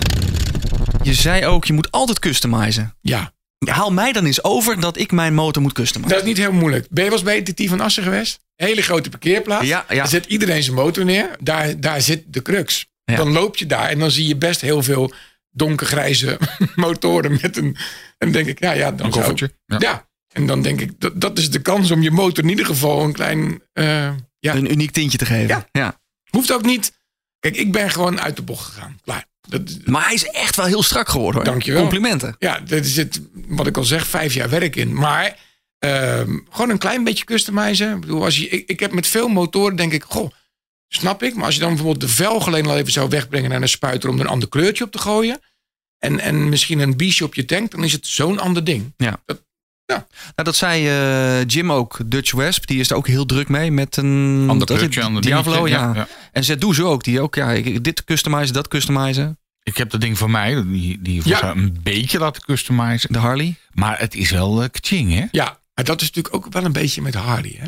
Je zei ook, je moet altijd customizen. ja. Haal mij dan eens over dat ik mijn motor moet customizen. dat is niet heel moeilijk. Ben je wel eens bij TT van Assen geweest? Hele grote parkeerplaats. Ja, ja. Daar zet iedereen zijn motor neer. Daar, daar zit de crux. Ja. Dan loop je daar en dan zie je best heel veel donkergrijze motoren met een. En dan denk ik, ja, ja, dan Een zou-. Ja. Ja. En dan denk ik, dat, dat is de kans om je motor in ieder geval een klein. eh, ja, Een uniek tintje te geven. Ja. ja. Hoeft ook niet. Kijk, ik ben gewoon uit de bocht gegaan. Klaar. Dat, Maar hij is echt wel heel strak geworden hoor. Dankjewel. Complimenten. ja, er zit, wat ik al zeg, vijf jaar werk in. Maar ehm, gewoon een klein beetje customizen. Ik bedoel, als je, ik, ik heb met veel motoren, denk ik, goh, snap ik. Maar als je dan bijvoorbeeld de velg alleen al even zou wegbrengen naar een spuiter om er een ander kleurtje op te gooien. En, en misschien een biesje op je tank, dan is het zo'n ander ding. Nou, dat zei eh, Jim ook, Dutch Wesp. Die is er ook heel druk mee met een Ander kleurtje, ander Diablo. Ja. ja, ja. En Zedoes ook. Die ook, ja, dit customizen, dat customizen. Ik heb dat ding van mij, die, die voor Ja. een beetje laten customizen. De Harley. Maar het is wel uh, kaching, hè? Ja, maar dat is natuurlijk ook wel een beetje met Harley. Hè?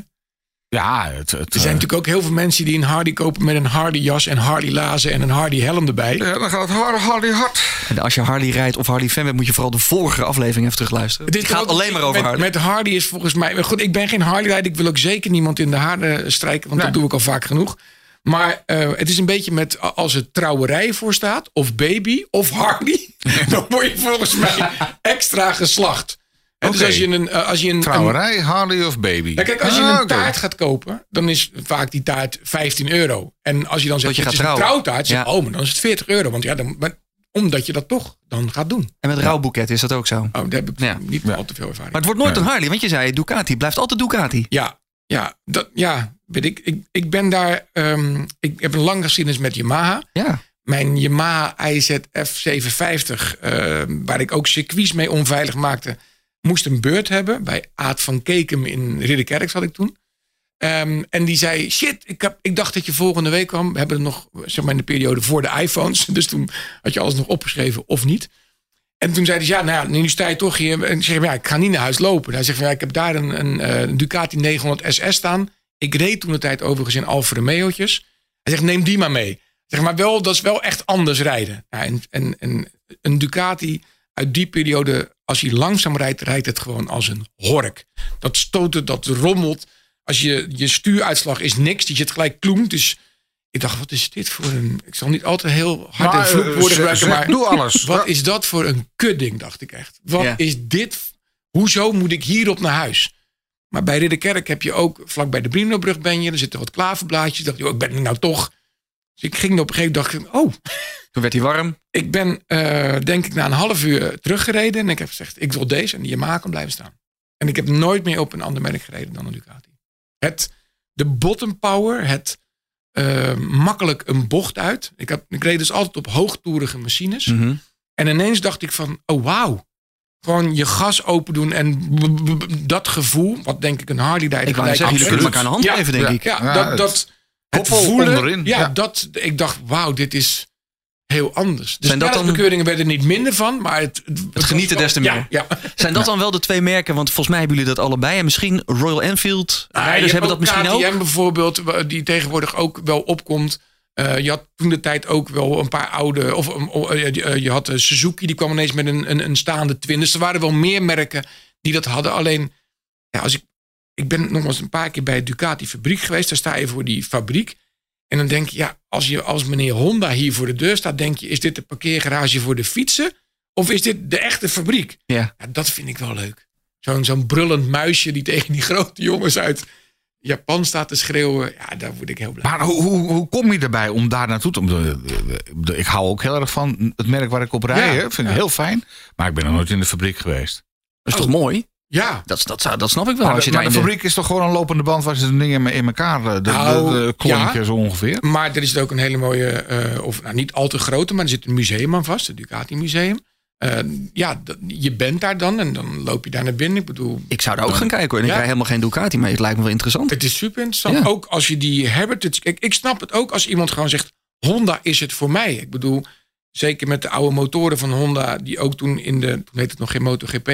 Ja, het, het, Er zijn eh, natuurlijk ook heel veel mensen die een Harley kopen met een Harley jas en Harley lazen en een Harley helm erbij. ja, dan gaat het hard, hard, hard. En als je Harley rijdt of Harley fan bent, moet je vooral de vorige aflevering even terugluisteren. Het is gaat ook- alleen maar over met, Harley. Met Harley is volgens mij. Goed, ik ben geen Harley-rijder. Ik wil ook zeker niemand in de haren strijken, want Nee. dat doe ik al vaak genoeg. Maar eh, het is een beetje met als er trouwerij voor staat, of baby, of Harley, dan word je volgens mij extra geslacht. En Dus Oké. als je een. eh, Als je een, een Trouwerij, Harley of baby? ja, kijk, als je Ah, een taart gaat kopen, dan is vaak die taart 15 euro. En als je dan zegt, je het gaat een trouwtaart, zeg, Ja. oh, maar dan is het 40 euro. Want ja, dan, maar, omdat je dat toch dan gaat doen. En met rouwboeket is dat ook zo. Oh, daar heb ik Ja. niet Ja. al te veel ervaring. Maar het wordt nooit een Harley, want je zei Ducati. Blijft altijd Ducati. Ja, ja, dat, ja weet ik. ik. Ik ben daar. ehm, ik heb een lange geschiedenis met Yamaha. Ja. Mijn Yamaha IZF 750, eh, waar ik ook circuits mee onveilig maakte, moest een beurt hebben. Bij Aad van Kekem in Ridderkerk zat ik toen. Ehm, en die zei: Shit, ik, heb, ik dacht dat je volgende week kwam. We hebben het nog zeg maar, in de periode voor de iPhones. Dus toen had je alles nog opgeschreven of niet. En toen zei hij: Ja, nou ja, nu sta je toch hier. En ik zeg: Ja, ik ga niet naar huis lopen. Hij zegt: ja, Ik heb daar een, een, eh, Ducati 900 SS staan. Ik reed toen de tijd overigens in Alfa Romeo'tjes. Hij zegt: Neem die maar mee. Zeg maar wel, dat is wel echt anders rijden. Ja, en, en, en een Ducati uit die periode, als hij langzaam rijdt, rijdt het gewoon als een hork. Dat stoten, dat rommelt. Als je, je stuuruitslag is niks, die zit gelijk kloem. Dus ik dacht, wat is dit voor een... Ik zal niet altijd heel hard Maar, en eh, vloekwoorden zeg- gebruiken, maar... doe alles. Wat is dat voor een kutding, dacht ik echt. Wat Ja. is dit? Hoezo moet ik hierop naar huis? Maar bij Ridderkerk heb je ook, vlak bij de Brinobrug ben je, er zitten wat klaverblaadjes. Ik dacht, joh, ik ben er nou toch. Dus ik ging op een gegeven moment, dacht ik, oh, Toen werd hij warm. ik ben eh, denk ik na een half uur teruggereden. En ik heb gezegd, ik wil deze en die Yamaha kan blijven staan. En ik heb nooit meer op een ander merk gereden dan een Ducati. Het, de bottom power, het eh, makkelijk een bocht uit. Ik, heb, ik reed dus altijd op hoogtoerige machines. Mhm. En ineens dacht ik van, oh wauw. Gewoon je gas open doen en b- b- b- dat gevoel, wat denk ik een Harley rijder Ik wou zeggen, jullie kunnen elkaar een hand Ja, geven, denk ja. ik. Ja, Ja, dat, dat het voelen, onderin, Ja, ja. dat ik dacht, wauw, dit is heel anders. De Zijn dat dan- snelheidsbekeuringen werden er niet minder van, maar het, het, Het genieten des te meer. Ja, ja. Zijn dat dan wel de twee merken? Want volgens mij hebben jullie dat allebei. En misschien Royal Enfield Ah, rijders hebben dat misschien ook. KTM bijvoorbeeld, die tegenwoordig ook wel opkomt. Eh, je had toen de tijd ook wel een paar oude. Of eh, eh, je had Suzuki, die kwam ineens met een, een, een staande twin. Dus er waren wel meer merken die dat hadden. Alleen, ja, als ik, ik ben nog eens een paar keer bij de Ducati fabriek geweest. Daar sta je voor die fabriek. En dan denk je, ja, als je als meneer Honda hier voor de deur staat, denk je, is dit de parkeergarage voor de fietsen? Of is dit de echte fabriek? Ja. Ja, dat vind ik wel leuk. Zo'n zo'n brullend muisje die tegen die grote jongens uit Japan staat te schreeuwen. Ja, daar word ik heel blij. Maar hoe, hoe, hoe kom je erbij om daar naartoe te... Ik hou ook heel erg van het merk waar ik op rij. Ja, hè. vind ik ja. heel fijn. Maar ik ben nog nooit in de fabriek geweest. Dat is toch mooi? Ja, Dat, dat, dat snap ik wel. Maar, als de, je maar de de- fabriek is toch gewoon een lopende band... waar ze de dingen in elkaar... De, de, Nou, de, de klontjes ja. zo ongeveer. maar er is ook een hele mooie, eh, of nou, niet al te grote, maar er zit een museum aan vast, het Ducati Museum. Eh, ja, je bent daar dan en dan loop je daar naar binnen. Ik bedoel, Ik zou daar ook gaan kijken hoor. En ik rij helemaal geen Ducati, maar het lijkt me wel interessant. het is super interessant. Ja. Ook als je die heritage... Kijk, ik snap het ook als iemand gewoon zegt, Honda is het voor mij. Ik bedoel, zeker met de oude motoren van Honda, die ook toen in de, toen heet het nog geen MotoGP,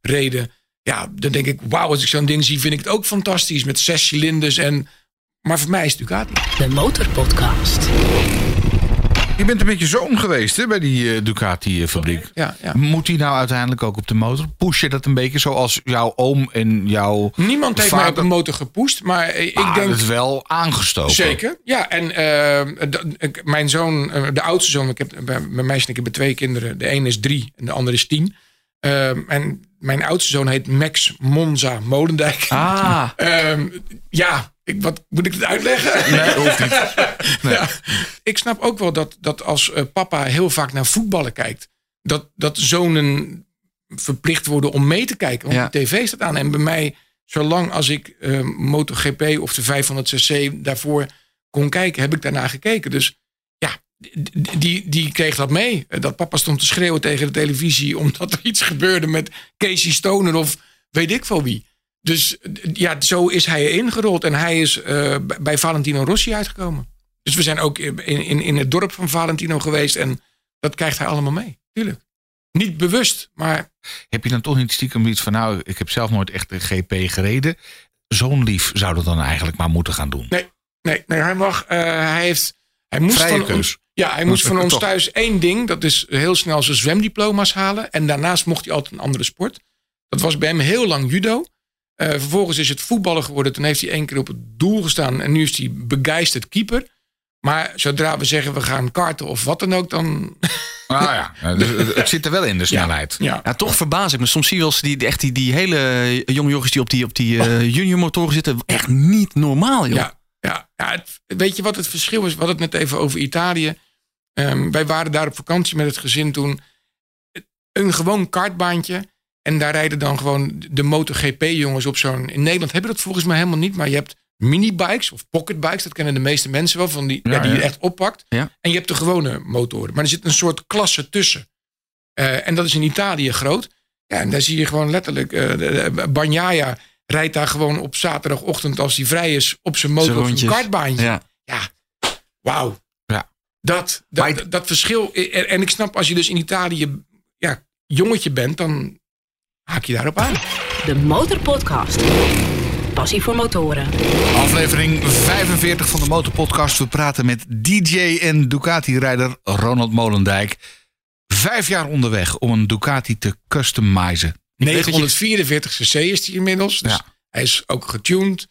reden. Ja, dan denk ik, wauw, als ik zo'n ding zie, vind ik het ook fantastisch. Met zes cilinders en... Maar voor mij is het Ducati. De Motorpodcast. Je bent een beetje zoon geweest hè, bij die eh, Ducati-fabriek. Ja, ja. Moet die nou uiteindelijk ook op de motor? Push je dat een beetje zoals jouw oom en jouw Niemand heeft mij op een motor gepoest, maar eh, ik Maar denk... het wel aangestoken. Zeker, ja. En eh, mijn zoon, de oudste zoon, ik heb, bij- mijn meisje en ik hebben twee kinderen. De ene is drie en de andere is tien. Ehm, en mijn oudste zoon heet Max Monza Molendijk. Ah, Ehm, ja, ik, wat moet ik het uitleggen? Nee, hoeft niet. Ja, ik snap ook wel dat, dat als eh, papa heel vaak naar voetballen kijkt, dat, dat zonen verplicht worden om mee te kijken. Want Ja. de tv staat aan. En bij mij, zolang als ik eh, MotoGP of de 500cc daarvoor kon kijken, heb ik daarna gekeken. Dus die, die, kreeg dat mee. Dat papa stond te schreeuwen tegen de televisie omdat er iets gebeurde met Casey Stoner of weet ik veel wie. Dus ja, zo is hij ingerold. En hij is eh, bij Valentino Rossi uitgekomen. Dus we zijn ook in, in, in het dorp van Valentino geweest. En dat krijgt hij allemaal mee. Tuurlijk. Niet bewust, maar Heb je dan toch niet stiekem iets van... nou, ik heb zelf nooit echt een GP gereden. Zo'n lief zou dat dan eigenlijk maar moeten gaan doen. nee, nee, nee hij mag. eh, hij heeft. Hij moest Vrije keus. Ja, hij moest van ons Toch. thuis één ding. Dat is heel snel zijn zwemdiploma's halen. En daarnaast mocht hij altijd een andere sport. Dat was bij hem heel lang judo. Eh, vervolgens is het voetballen geworden. Toen heeft hij één keer op het doel gestaan. En nu is hij begeisterd keeper. Maar zodra we zeggen we gaan karten of wat dan ook, dan. Ah ja, eh, dus het- zit er wel in, de snelheid. Ja, ja, toch verbaas ik me. Soms zie je wel eens die, echt die, die hele jonge jochies die op die, op die eh, juniormotoren zitten. Echt niet normaal, joh. Ja, ja, ja het- weet je wat het verschil is? We hadden het net even over Italië. Ehm, wij waren daar op vakantie met het gezin toen. Een gewoon kartbaantje. En daar rijden dan gewoon de MotoGP-jongens op zo'n... In Nederland hebben we dat volgens mij helemaal niet. Maar je hebt minibikes of pocketbikes. Dat kennen de meeste mensen wel. Van die, ja, Ja, die je echt oppakt. Ja. En je hebt de gewone motoren. Maar er zit een soort klasse tussen. Eh, en dat is in Italië groot. Ja, en daar zie je gewoon letterlijk... Bagnaia rijdt daar gewoon op zaterdagochtend... als hij vrij is op zijn motor Zijn of een kartbaantje. Ja. Ja, wauw. Dat, dat, dat, dat verschil. En, en ik snap, als je dus in Italië ja, jongetje bent, dan haak je daarop aan. De Motorpodcast. Passie voor motoren. Aflevering 45 van de Motorpodcast. We praten met DJ en Ducati-rijder Ronald Molendijk. Vijf jaar onderweg om een Ducati te customizen. weet dat je- 944 cc is die inmiddels. Dus Ja. hij is ook getuned.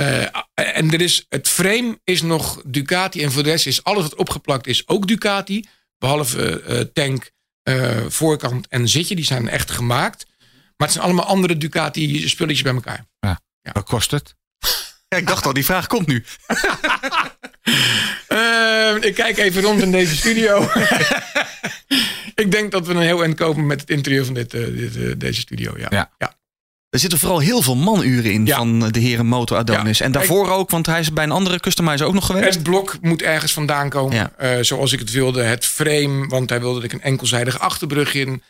Eh, en er is, het frame is nog Ducati. En voor de rest is alles wat opgeplakt is ook Ducati. Behalve eh, tank, eh, voorkant en zitje. Die zijn echt gemaakt. Maar het zijn allemaal andere Ducati spulletjes bij elkaar. Wat kost het? Ja, ik dacht al, die vraag komt nu. Eh, ik kijk even rond in deze studio. ik denk dat we een heel eind komen met het interieur van dit, dit, deze studio. Ja. Ja. Ja. Er zitten vooral heel veel manuren in Ja. van de heren Moto Adonis. Ja. En daarvoor ook, want hij is bij een andere customizer ook nog geweest. Het blok moet ergens vandaan komen. Ja. eh, zoals ik het wilde. Het frame, want hij wilde dat ik een enkelzijdige achterbrug in.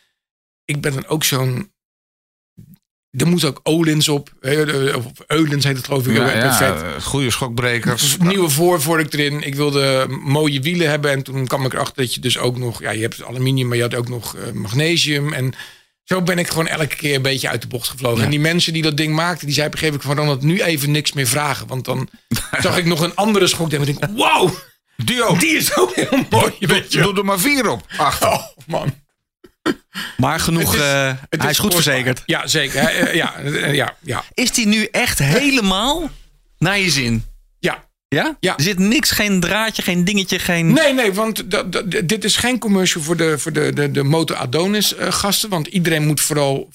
Ik ben dan ook zo'n... Er moet ook Olins op. eh, Of Eulens heet het geloof ik. Ja, ook, ja, vet. eh, goede schokbrekers. Nieuwe voorvork erin. Ik wilde mooie wielen hebben. En toen kwam ik erachter dat je dus ook nog... Ja, je hebt aluminium, maar je had ook nog eh, magnesium. En zo ben ik gewoon elke keer een beetje uit de bocht gevlogen. En die mensen die dat ding maakten, die zei op een gegeven moment van... Ronald, nu even niks meer vragen. Want dan zag ik nog een andere schok. En ik denk, wow, Die ook. die is ook heel mooi. Weet je. Doe er maar vier op. Achter. Oh, man. Maar genoeg, Het is- eh, Het hij is goed kostbaar. verzekerd. Ja, zeker. Eh, Ja, ja, ja, Is die nu echt helemaal naar je zin? ja. Ja? Ja. Er zit niks, geen draadje, geen dingetje, geen... Nee, nee, want dit is geen commercial voor de, voor de, de, de Motor Adonis eh, gasten. Want iedereen moet vooral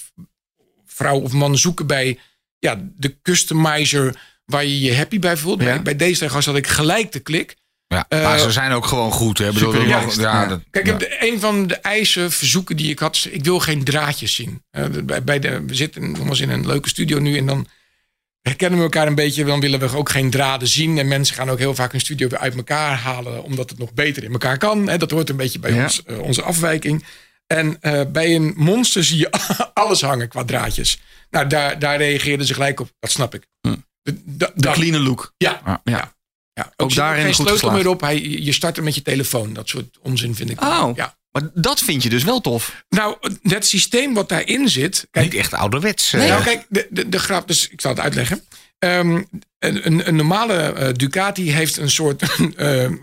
vrouw of man zoeken bij ja, de customizer waar je je happy bij voelt. Ja. Bij, bij deze gast had ik gelijk de klik. Ja, Eh, maar ze zijn ook gewoon goed. Hè? Bedoel, ja, Ja. dat- Kijk, de- een van de eisen, verzoeken die ik had, ik wil geen draadjes zien. Eh, bij, bij de, we zitten nogmaals in een leuke studio nu en dan herkennen we elkaar een beetje. Dan willen we ook geen draden zien. En mensen gaan ook heel vaak hun studio weer uit elkaar halen, omdat het nog beter in elkaar kan. Hè, dat hoort een beetje bij Ja. ons, eh, onze afwijking. En eh, bij een monster zie je alles hangen qua draadjes. Nou, daar, daar reageerden ze gelijk op. Dat snap ik. Hm. De, de, clean look. ja, Ja. Ja. ja. Ook er daarin geen goed sleutel geslaagd. meer op. Hij, je start er met je telefoon. Dat soort onzin vind ik. Oh. Ja. Maar dat vind je dus wel tof. Nou, het systeem wat daarin zit. Kijk, Niet echt ouderwets. eh. nee, nou, kijk de, de, de grap, dus ik zal het uitleggen. Ehm, een, een, een normale eh, Ducati heeft een soort eh,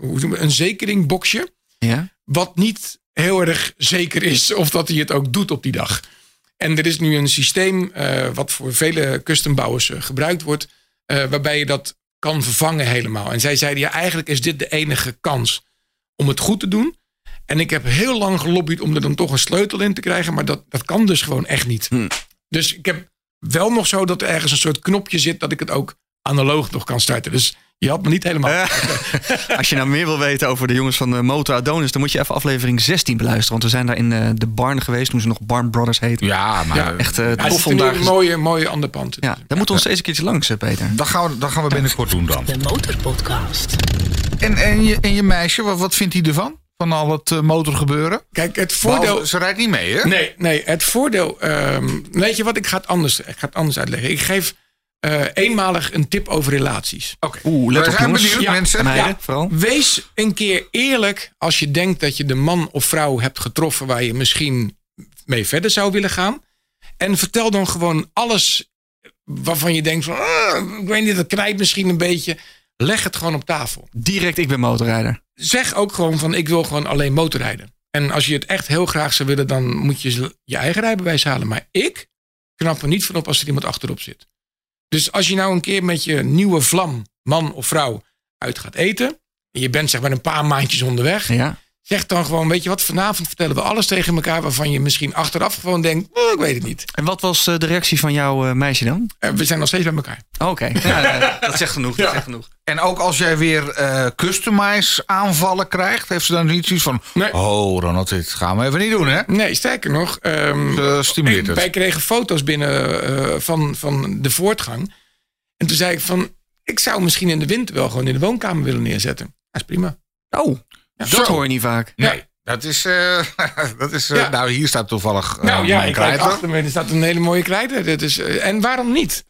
we, een zekeringboxje. Ja? Wat niet heel erg zeker is of dat hij het ook doet op die dag. En er is nu een systeem eh, wat voor vele custombouwers eh, gebruikt wordt. eh, waarbij je dat kan vervangen helemaal. En zij zeiden ja, eigenlijk is dit de enige kans om het goed te doen. En ik heb heel lang gelobbyd om er dan toch een sleutel in te krijgen. Maar dat, dat kan dus gewoon echt niet. Dus ik heb wel nog zo dat er ergens een soort knopje zit dat ik het ook analoog nog kan starten. Dus je had me niet helemaal. Als je nou meer wil weten over de jongens van de Motor Adonis, dan moet je even aflevering 16 beluisteren. Want we zijn daar in eh, de barn geweest toen ze nog Barn Brothers heten. Ja, maar Ja, Echt eh, Ja, tof is om een mooie, mooie anderpand. Ja, daar moeten we ons steeds een keertje langs, eh, Peter. dat gaan, we, dat gaan we binnenkort doen dan. De Motorpodcast. En, en, je, en je meisje, wat, wat vindt hij ervan? Van al het eh, motorgebeuren? Kijk, het voordeel. Behalve, ze rijdt niet mee, hè? Nee, nee, het voordeel. ehm, weet je wat? Ik ga het anders, ik ga het anders uitleggen. Ik geef eh, eenmalig een tip over relaties. Oké. Oeh, let We op zijn jongens. benieuwd, Ja. mensen. Ja. vooral. Wees een keer eerlijk als je denkt dat je de man of vrouw hebt getroffen waar je misschien mee verder zou willen gaan. En vertel dan gewoon alles waarvan je denkt van, ah, ik weet niet, dat knijpt misschien een beetje. Leg het gewoon op tafel. Direct, ik ben motorrijder. Zeg ook gewoon van, ik wil gewoon alleen motorrijden. En als je het echt heel graag zou willen, dan moet je je eigen rijbewijs halen. Maar ik knap er niet van op als er iemand achterop zit. Dus als je nou een keer met je nieuwe vlam, man of vrouw, uit gaat eten. En je bent zeg maar een paar maandjes onderweg. Ja. Zeg dan gewoon, weet je wat, vanavond vertellen we alles tegen elkaar waarvan je misschien achteraf gewoon denkt, oh, ik weet het niet. En wat was eh, de reactie van jouw eh, meisje dan? Eh, we zijn nog steeds bij elkaar. Oké, ja, dat zegt genoeg. Dat Ja. zegt genoeg. En ook als jij weer eh customize aanvallen krijgt, heeft ze dan niet zoiets van... Nee. Oh, Ronald, dit gaan we even niet doen, hè? Nee, sterker nog, ehm, Uh, stimuleert het. wij kregen foto's binnen eh, van, van de voortgang. En toen zei ik van, ik zou misschien in de winter wel gewoon in de woonkamer willen neerzetten. Dat is prima. Oh, dat Zo. hoor je niet vaak. Nee, dat is... eh, dat is eh, Ja. Nou, hier staat toevallig... eh, nou ja, mijn ik kijk achter me, er staat een hele mooie krijter. Dat is, en waarom niet?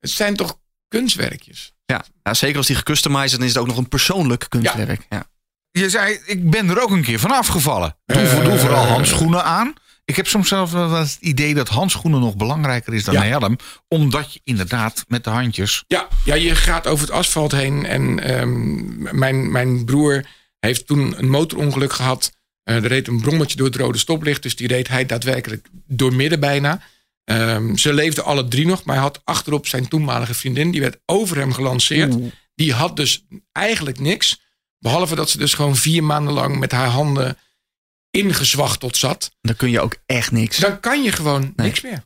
Het zijn toch kunstwerkjes? Ja, nou, zeker als die gecustomized is, dan is het ook nog een persoonlijk kunstwerk. Ja. Je zei, ik ben er ook een keer van afgevallen. Doe, doe vooral handschoenen aan. Ik heb soms zelfs wel het idee dat handschoenen nog belangrijker is dan Ja. een helm. Omdat je inderdaad met de handjes... Ja, ja, je gaat over het asfalt heen. En ehm, mijn, mijn broer heeft toen een motorongeluk gehad. Eh, er reed een brommetje door het rode stoplicht. Dus die reed hij daadwerkelijk door midden bijna. Ehm, ze leefden alle drie nog. Maar hij had achterop zijn toenmalige vriendin. Die werd over hem gelanceerd. Die had dus eigenlijk niks. Behalve dat ze dus gewoon vier maanden lang met haar handen ingezwachteld zat. Dan kun je ook echt niks. Dan kan je gewoon Nee. niks meer.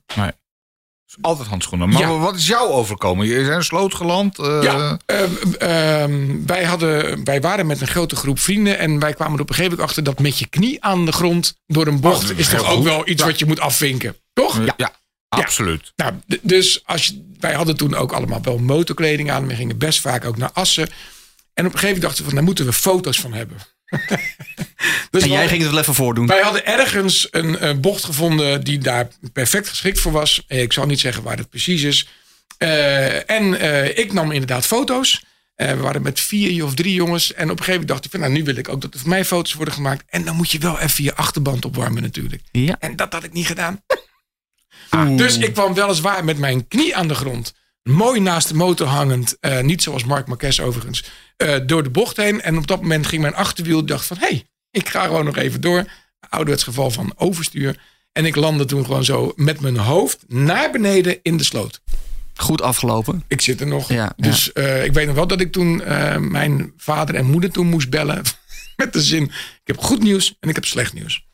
Altijd handschoenen. Maar Ja. wat is jou overkomen? Je zijn sloot geland. eh, Ja, ehm, ehm, wij, hadden, wij waren met een grote groep vrienden. En wij kwamen er op een gegeven moment achter dat met je knie aan de grond door een bocht. Oh, is toch ook goed. wel iets wat je moet afvinken. Toch? ja, ja, absoluut. Nou, dus als je, wij hadden toen ook allemaal wel motorkleding aan. We gingen best vaak ook naar Assen. En op een gegeven moment dachten we van, daar moeten we foto's van hebben. dus En jij ging het wel even voordoen. wij hadden ergens een eh, bocht gevonden die daar perfect geschikt voor was. Eh, Ik zal niet zeggen waar het precies is. Eh, en ik nam inderdaad foto's. We waren met vier of drie jongens. En op een gegeven moment dacht ik van, nou nu wil ik ook dat er voor mij foto's worden gemaakt. En dan moet je wel even je achterband opwarmen natuurlijk. Ja. En dat had ik niet gedaan. Dus ik kwam weliswaar met mijn knie aan de grond. Mooi naast de motor hangend. niet zoals Mark Marquez overigens. door de bocht heen. En op dat moment ging mijn achterwiel. dacht van, hé, hey, ik ga gewoon nog even door. Ouderwets geval van overstuur. En ik landde toen gewoon zo met mijn hoofd naar beneden in de sloot. Goed afgelopen. Ik zit er nog. Ja, dus eh, ik weet nog wel dat ik toen eh, mijn vader en moeder toen moest bellen. Met de zin, ik heb goed nieuws en ik heb slecht nieuws.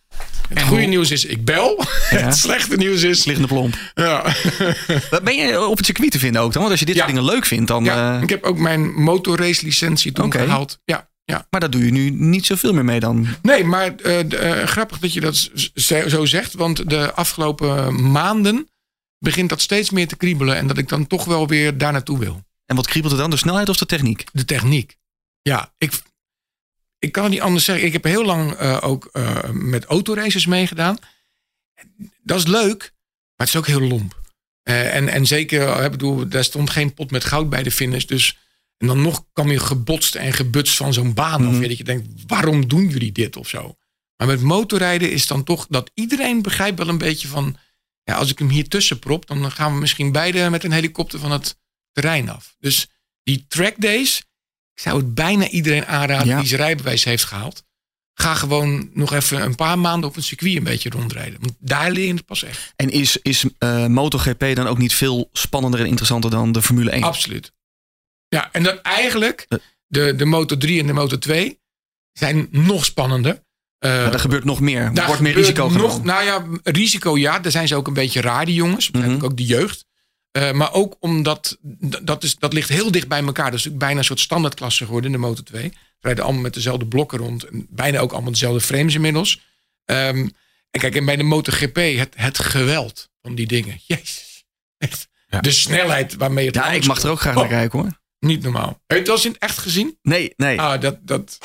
Het goede nieuws is, ik bel. Het slechte nieuws is... Liggende plomp. Ja. Ben je op het circuit te vinden ook dan? Want als je dit soort dingen leuk vindt, dan... Ja, eh, ik heb ook mijn motorrace licentie toen gehaald. Ja, ja. Maar daar doe je nu niet zoveel meer mee dan. Nee, maar eh, eh, grappig dat je dat zo zegt. Want de afgelopen maanden begint dat steeds meer te kriebelen. En dat ik dan toch wel weer daar naartoe wil. En wat kriebelt er dan? De snelheid of de techniek? De techniek. Ja, ik, ik kan het niet anders zeggen. Ik heb heel lang eh, ook met autoraces meegedaan. Dat is leuk, maar het is ook heel lomp. En, en zeker, ik bedoel, daar stond geen pot met goud bij de finish. Dus, en dan nog kwam je gebotst en gebutst van zo'n baan. Of weer dat je denkt, waarom doen jullie dit of zo? Maar met motorrijden is dan toch dat iedereen begrijpt wel een beetje van... Ja, als ik hem hier tussen prop, dan gaan we misschien beide met een helikopter van het terrein af. Dus die track days, ik zou het bijna iedereen aanraden Ja. die zijn rijbewijs heeft gehaald. ga gewoon nog even een paar maanden op een circuit een beetje rondrijden. Want daar leer je het pas echt. En is, is eh, MotoGP dan ook niet veel spannender en interessanter dan de Formule 1? Absoluut. Ja, en dan eigenlijk Eh. de, de Moto 3 en de Moto 2 zijn nog spannender. Maar er gebeurt nog meer. Er daar wordt meer risico nog, genomen. Nou ja, risico ja. Daar zijn ze ook een beetje raar, die jongens. Mhm. ik ook de jeugd. Eh, maar ook omdat, dat, is, dat ligt heel dicht bij elkaar. Dat is natuurlijk bijna een soort standaardklasse geworden in de Moto 2. Ze rijden allemaal met dezelfde blokken rond. En bijna ook allemaal dezelfde frames inmiddels. Ehm, en kijk, en bij de MotoGP, het, het geweld van die dingen. Jezus. Echt. Ja. De snelheid waarmee het Ja, ik mag er ook graag Oh. naar kijken hoor. Niet normaal. Heb je het wel eens in echt gezien? Nee, nee. Ah, dat, dat,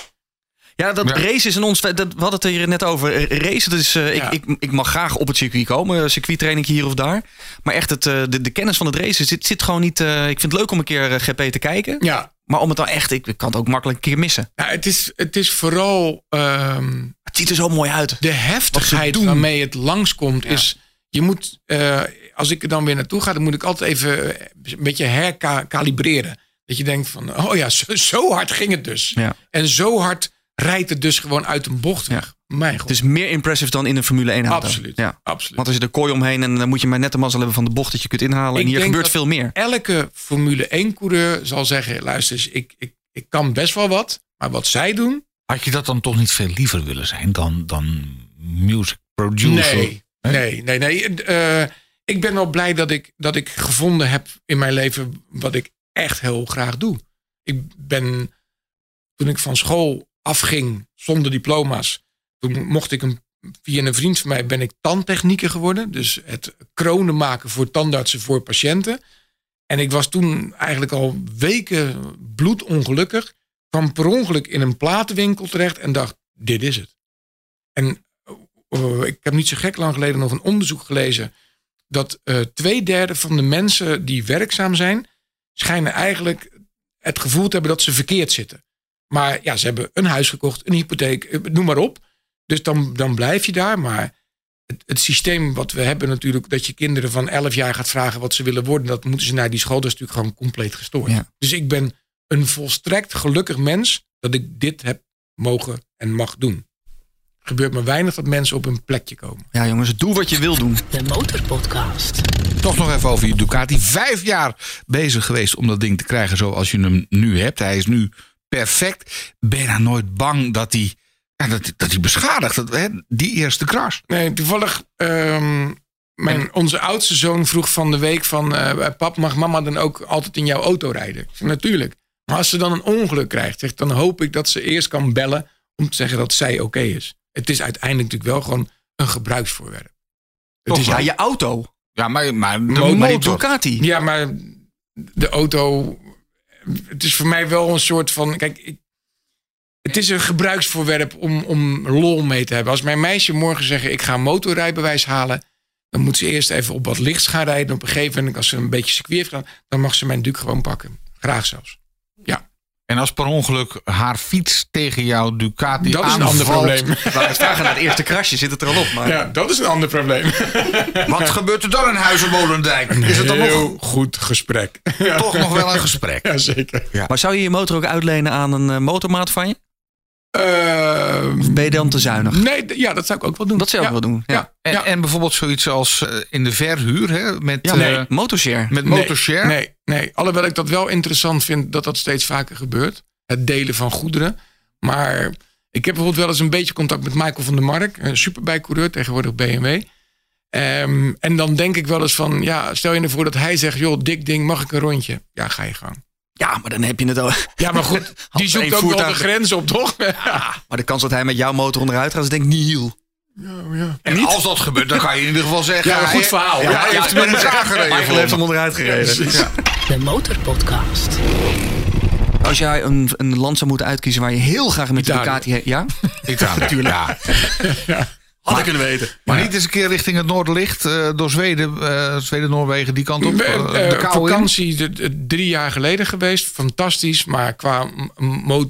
Ja, dat Ja. race is in ons. Dat, we hadden het hier net over. Eh, Race, dat is, eh, Ja. ik, ik, ik mag graag op het circuit komen. Circuittraining hier of daar. Maar echt, het, eh, de, de kennis van het racen zit, zit gewoon niet. eh, ik vind het leuk om een keer eh, GP te kijken. ja. Maar om het dan echt, ik, ik kan het ook makkelijk een keer missen. ja het, is, het is vooral ehm, Het ziet er zo mooi uit. de heftigheid waarmee het langskomt. Is, je moet, eh, als ik er dan weer naartoe ga, dan moet ik altijd even eh, een beetje herkalibreren. Dat je denkt van, oh ja, zo, zo hard ging het dus. Ja. En zo hard rijdt het dus gewoon uit een bocht weg. Mijn god. Het is meer impressive dan in een Formule 1 auto. absoluut. Ja. absoluut. Want er zit een kooi omheen en dan moet je maar net de mazzel hebben van de bocht dat je kunt inhalen. Ik en hier denk gebeurt dat- veel meer. Elke Formule 1 coureur zal zeggen, luister eens, ik, ik, ik kan best wel wat. Maar wat zij doen, Had je dat dan toch niet veel liever willen zijn dan, dan music producer? Nee, nee, nee, nee. Eh, ik ben wel blij dat ik, dat ik gevonden heb in mijn leven wat ik echt heel graag doe. Ik ben, toen ik van school afging zonder diploma's, toen mocht ik een, via een vriend van mij ben ik tandtechnieker geworden. Dus het kronen maken voor tandartsen voor patiënten. En ik was toen eigenlijk al weken bloedongelukkig. Kwam per ongeluk in een platenwinkel terecht en dacht, dit is het. En eh, ik heb niet zo gek lang geleden nog een onderzoek gelezen. Dat eh twee derde van de mensen die werkzaam zijn, schijnen eigenlijk het gevoel te hebben dat ze verkeerd zitten. Maar ja, ze hebben een huis gekocht, een hypotheek, eh, noem maar op. Dus dan, dan blijf je daar. Maar het, het systeem wat we hebben natuurlijk, dat je kinderen van 11 jaar gaat vragen wat ze willen worden, dat moeten ze naar die school, dat is natuurlijk gewoon compleet gestoord. Ja. Dus ik ben een volstrekt gelukkig mens dat ik dit heb mogen en mag doen. Gebeurt maar weinig dat mensen op een plekje komen. Ja, jongens, doe wat je wil doen. De Motorpodcast. Toch nog even over je Ducati. Vijf jaar bezig geweest om dat ding te krijgen zoals je hem nu hebt. Hij is nu perfect. Ben je nou nooit bang dat hij, ja, dat, dat hij beschadigt? Dat, hè, die eerste crash. Nee, toevallig, ehm, mijn, onze oudste zoon vroeg van de week van... eh, pap, mag mama dan ook altijd in jouw auto rijden? Ik zeg, natuurlijk. Maar als ze dan een ongeluk krijgt, zeg, dan hoop ik dat ze eerst kan bellen... om te zeggen dat zij oké is. Het is uiteindelijk natuurlijk wel gewoon een gebruiksvoorwerp. Het Toch is Ja, je auto. Ja, maar, maar de Mo- Maar die motor. Ducati. Ja, maar de auto. Het is voor mij wel een soort van. Kijk, ik, het is een gebruiksvoorwerp om, om lol mee te hebben. Als mijn meisje morgen zeggen: Ik ga een motorrijbewijs halen. Dan moet ze eerst even op wat lichts gaan rijden. Op een gegeven moment, als ze een beetje circuit heeft gedaan, dan mag ze mijn Duke gewoon pakken. Graag zelfs. En als per ongeluk haar fiets tegen jouw Ducati dat is een ander probleem. Net vragen naar het eerste krasje, zit het er al op. Maar... Ja, dat is een ander probleem. Wat gebeurt er dan in Huizenmolendijk? Is het dan nog, Heel goed gesprek. Toch nog wel een gesprek? ja zeker. Maar zou je je motor ook uitlenen aan een eh, motormaat van je? Of ben je dan te zuinig? nee, ja, dat zou ik ook wel doen. Dat zou ik ja. wel doen. Ja. Ja, En, ja. en bijvoorbeeld zoiets als eh, in de verhuur hè, met, Ja, eh, nee, motorshare. met Nee, motorshare. Nee, nee, alhoewel ik dat wel interessant vind dat dat steeds vaker gebeurt. Het delen van goederen. Maar ik heb bijvoorbeeld wel eens een beetje contact met Michael van der Mark. Een superbijcoureur, tegenwoordig BMW. Ehm, en dan denk ik wel eens van, ja, stel je ervoor dat hij zegt, joh, dik ding, mag ik een rondje? Ja, ga je gang. Ja, maar dan heb je het al. Ja, maar goed, die zoekt ook wel de grens op, toch? Maar de kans dat hij met jouw motor onderuit gaat, is denk ik nihil. En als dat gebeurt, dan kan je in ieder geval zeggen... Ja, een goed hij- verhaal. Ja, Ja, hij ja, heeft hem in elkaar gereden. heeft hem onderuit gereden. Ja. De Motorpodcast. Als jij een, een land zou moeten uitkiezen waar je heel graag met de Italië. Ducati... he- Ja? Italië. Natuurlijk. Ja. Had ik kunnen weten. Maar niet eens een keer richting het Noorderlicht, eh, door Zweden, eh, Zweden, Noorwegen, die kant op. Eh, de vakantie de- de- drie jaar geleden geweest. Fantastisch. Maar qua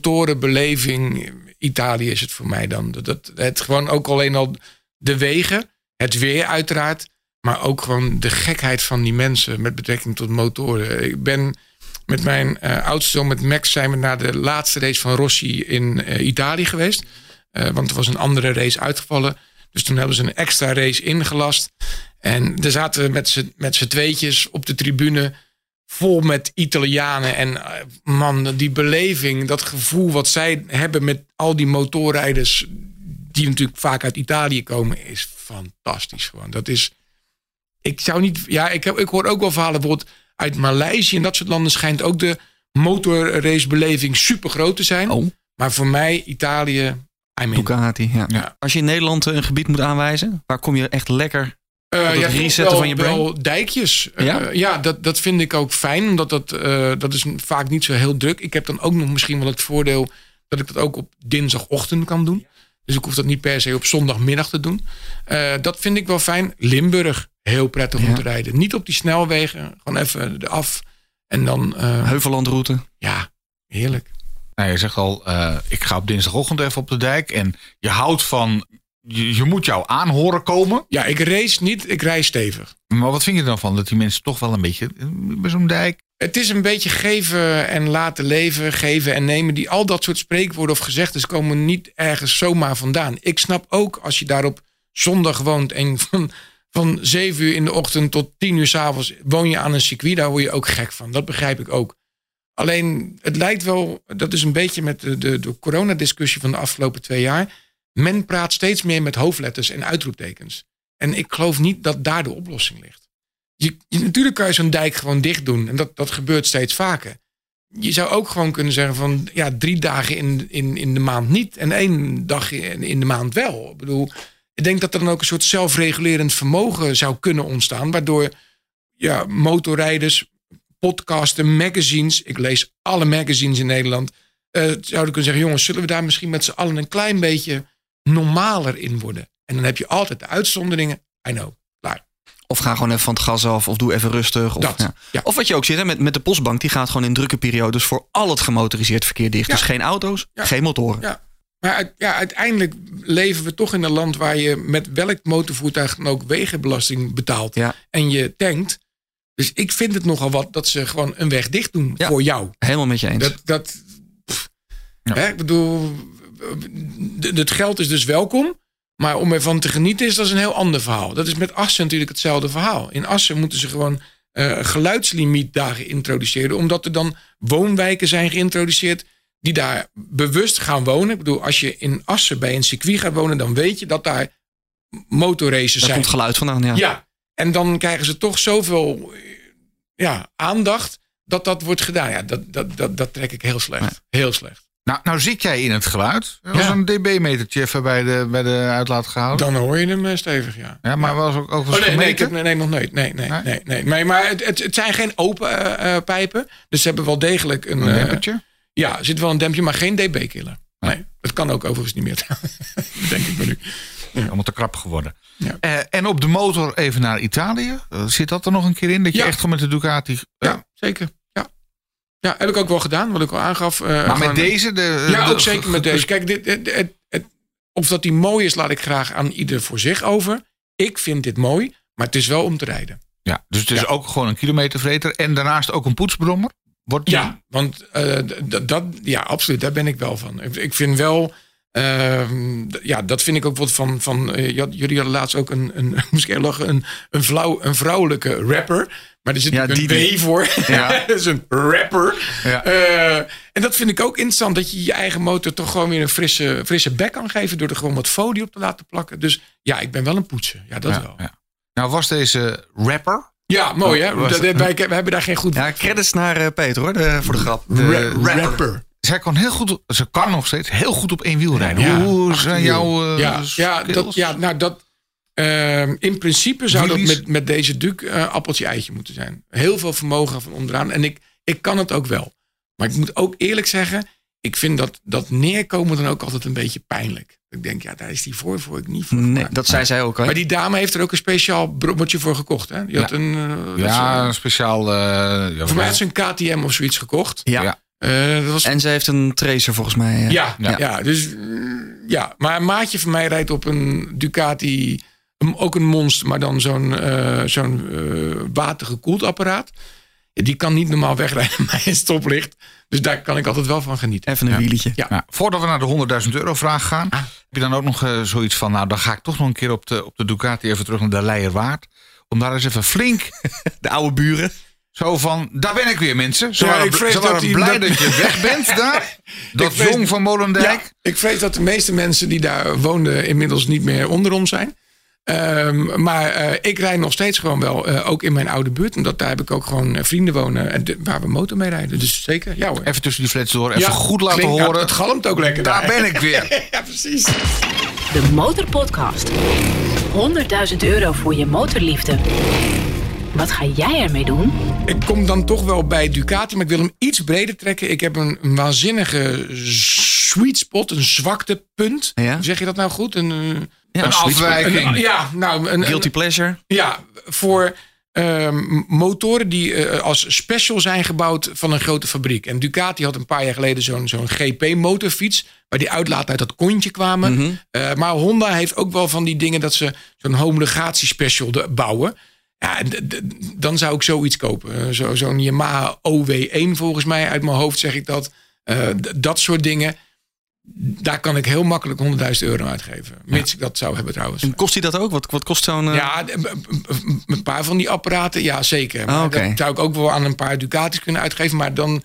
motorenbeleving, Italië is het voor mij dan. Dat, dat, het gewoon ook alleen al de wegen, het weer uiteraard. Maar ook gewoon de gekheid van die mensen met betrekking tot motoren. Ik ben met mijn eh, oudste zoon, met Max, zijn we naar de laatste race van Rossi in Italië geweest. Eh, want er was een andere race uitgevallen. Dus toen hebben ze een extra race ingelast. En er zaten met z'n- met z'n tweetjes op de tribune vol met Italianen. En eh, man, die beleving, dat gevoel wat zij hebben met al die motorrijders... die natuurlijk vaak uit Italië komen, is fantastisch gewoon. Dat is... Ik zou niet... Ja, ik, heb, ik hoor ook wel verhalen bijvoorbeeld uit Maleisië en dat soort landen... schijnt ook de motorracebeleving super groot te zijn. Oh. Maar voor mij, Italië, Ducati, ja. Ja. Als je in Nederland eh, een gebied moet aanwijzen, waar kom je echt lekker... Eh, dat ja, resetten wel, van je brain? wel dijkjes. Eh, Ja? ja, dat, dat vind ik ook fijn. Omdat dat, eh, dat is vaak niet zo heel druk. Ik heb dan ook nog misschien wel het voordeel... dat ik dat ook op dinsdagochtend kan doen. Dus ik hoef dat niet per se op zondagmiddag te doen. Eh, dat vind ik wel fijn. Limburg, heel prettig om te rijden. Niet op die snelwegen. Gewoon even eraf. En dan, eh, Heuvellandroute. ja, heerlijk. Nou, je zegt al, eh, ik ga op dinsdagochtend even op de dijk. En je houdt van, je, je moet jou aan horen komen. Ja, ik race niet, ik rij stevig. Maar wat vind je dan van? Dat die mensen toch wel een beetje eh, bij zo'n dijk... Het is een beetje geven en laten leven, geven en nemen. Die, al dat soort spreekwoorden of gezegdes komen niet ergens zomaar vandaan. Ik snap ook als je daar op zondag woont en van, van 7 uur in de ochtend tot 10 uur s'avonds woon je aan een circuit. Daar word je ook gek van. Dat begrijp ik ook. Alleen het lijkt wel, dat is een beetje met de, de, de coronadiscussie van de afgelopen twee jaar. Men praat steeds meer met hoofdletters en uitroeptekens. En ik geloof niet dat daar de oplossing ligt. Je, je- natuurlijk kan je zo'n dijk gewoon dicht doen. En dat, dat gebeurt steeds vaker. Je zou ook gewoon kunnen zeggen van ja, drie dagen in, in, in de maand niet. En één dag in, in de maand wel. Ik bedoel, ik denk dat er dan ook een soort zelfregulerend vermogen zou kunnen ontstaan. Waardoor ja, motorrijders, podcasten, magazines. Ik lees alle magazines in Nederland. eh, zouden kunnen zeggen, jongens, zullen we daar misschien met z'n allen een klein beetje normaler in worden? En dan heb je altijd de uitzonderingen. I know, klaar. Of ga gewoon even van het gas af. Of doe even rustig. Of, Dat, ja. ja. of wat je ook ziet hè, met, met de postbank. Die gaat gewoon in drukke periodes voor al het gemotoriseerd verkeer dicht. Ja. Dus geen auto's, geen motoren. Ja. Maar ja, uiteindelijk leven we toch in een land waar je met welk motorvoertuig dan ook wegenbelasting betaalt. En je tankt. Dus ik vind het nogal wat dat ze gewoon een weg dicht doen Ja. voor jou. Helemaal met je eens. Dat, dat, pff. Hè, ik bedoel, het geld is dus welkom. Maar om ervan te genieten is dat is een heel ander verhaal. Dat is met Assen natuurlijk hetzelfde verhaal. In Assen moeten ze gewoon eh geluidslimietdagen introduceren. Omdat er dan woonwijken zijn geïntroduceerd die daar bewust gaan wonen. Ik bedoel, als je in Assen bij een circuit gaat wonen... dan weet je dat daar motorraces Daar zijn. komt geluid vandaan. Ja. Ja, en dan krijgen ze toch zoveel ja, aandacht dat dat wordt gedaan. Ja, dat, dat, dat, dat trek ik heel slecht. Heel slecht. Nou, nou zit jij in het geluid. Er was Ja. een dB-metertje even bij de, bij de uitlaat gehouden. Dan hoor je hem eh, stevig, ja. ja, maar was ook, ook Oh, nee, nee, heb, nee, nee, nog nooit. Nee, nee, Nee? nee. nee, maar het, het, het zijn geen open eh, eh, pijpen. Dus ze hebben wel degelijk een... Een ja, er zit wel een dempje, maar geen dB-killer. Nee, dat kan ook overigens niet meer. Denk ik maar nu. Allemaal te krap geworden. Ja. Eh, en op de motor even naar Italië. Eh, zit dat er nog een keer in? Dat je Ja. echt gewoon met de Ducati... eh, Ja, zeker. Ja. ja, heb ik ook wel gedaan, wat ik al aangaf. maar met deze? De, Ja, de- ook zeker met deze. Kijk, dit, het, het, het- of dat die mooi is, laat ik graag aan ieder voor zich over. Ik vind dit mooi, maar het is wel om te rijden. Ja, dus het is ook gewoon een kilometervreter. En daarnaast ook een poetsbrommer. Wordt die- Ja, want dat, ja, absoluut, daar ben ik wel van. Ik, ik vind wel, ja, dat vind ik ook wat van, van eh, jullie hadden laatst ook een, een moest ik lachen, een, een, vrouw, een vrouwelijke rapper. Maar er zit Ja, een die- W voor. Ja. dat is een rapper. Ja. Eh, en dat vind ik ook interessant, dat je je eigen motor toch gewoon weer een frisse, frisse bek kan geven door er gewoon wat folie op te laten plakken. Dus ja, ik ben wel een poetsen. Ja, dat wel. ja. Nou was deze rapper... Ja, mooi hè. We hebben daar geen goed Ja, credits naar eh, Peter hoor, de- voor de grap. De ra- rapper. Zij kan heel goed, ze kan nog steeds heel goed op één wiel rijden. Ja, Hoe zijn jouw eh, ja, ja, dat, ja, nou dat. ehm, in principe zou dat met, met deze Duke eh, appeltje eitje moeten zijn. Heel veel vermogen van onderaan. En ik, ik kan het ook wel. Maar ik moet ook eerlijk zeggen, ik vind dat, dat neerkomen dan ook altijd een beetje pijnlijk. Ik denk, ja, daar is die voor, voor ik niet voor. Nee, dat zei zij ook. Hè? Maar die dame heeft er ook een speciaal brommertje voor gekocht. Hè? Die had Ja. een, eh, Ja, een speciaal... ja, voor mij had ze een KTM of zoiets gekocht. ja. ja. Eh, dat was En ze heeft een tracer volgens mij. eh. Ja, Ja. ja. dus mm, ja. Maar een maatje van mij rijdt op een Ducati, een- ook een monster, maar dan zo'n eh zo'n watergekoeld apparaat. Die kan niet normaal wegrijden bij een stoplicht. Dus daar kan ik altijd wel van genieten. Even een wieletje. Ja. Nou, voordat we naar de 100.000 euro vraag gaan. Ah. je dan ook nog eh, zoiets van, nou dan ga ik toch nog een keer op de, op de Ducati even terug naar de Leierwaard. Om daar eens even flink, De oude buren. Zo van, daar ben ik weer mensen. Ze Ja, waren, ik vrees ze dat waren die- blij dat- dat je weg bent daar. Dat vrees- jong van Molendijk. Ja, ik vrees dat de meeste mensen die daar woonden inmiddels niet meer onder ons zijn. Ehm, maar eh, ik rijd nog steeds gewoon wel, eh, ook in mijn oude buurt. Omdat daar heb ik ook gewoon eh, vrienden wonen en de- waar we motor mee rijden. Dus zeker, ja hoor. Even tussen die flats door, even Ja, goed laten klinkt- horen. Het galmt ook lekker daar daar. ben ik weer. Ja, precies. De Motorpodcast. 100.000 euro voor je motorliefde. Wat ga jij ermee doen? Ik kom dan toch wel bij Ducati, maar ik wil hem iets breder trekken. Ik heb een, een waanzinnige sweet spot, een zwaktepunt. Ja. Zeg je dat nou goed? Een, eh, Ja, Een afwijking. een- ja, nou, een, Guilty pleasure. Ja, voor ehm, motoren die eh, als special zijn gebouwd van een grote fabriek. En Ducati had een paar jaar geleden zo'n zo'n GP-motorfiets... waar die uitlaten uit dat kontje kwamen. Eh, maar Honda heeft ook wel van die dingen... dat ze zo'n homologatie-special de- bouwen. Ja, dan zou ik zoiets kopen. Eh, zo- Zo'n Yamaha OW1 volgens mij. Uit mijn hoofd zeg ik dat. Eh, dat soort dingen. Daar kan ik heel makkelijk 100.000 euro uitgeven. Mits ik dat zou hebben trouwens. En kost hij dat ook? Wat, wat kost zo'n... eh, Ja, een- paar van die apparaten, ja zeker. Maar Ah, dat zou ik ook wel aan een paar Ducatis kunnen uitgeven. Maar dan,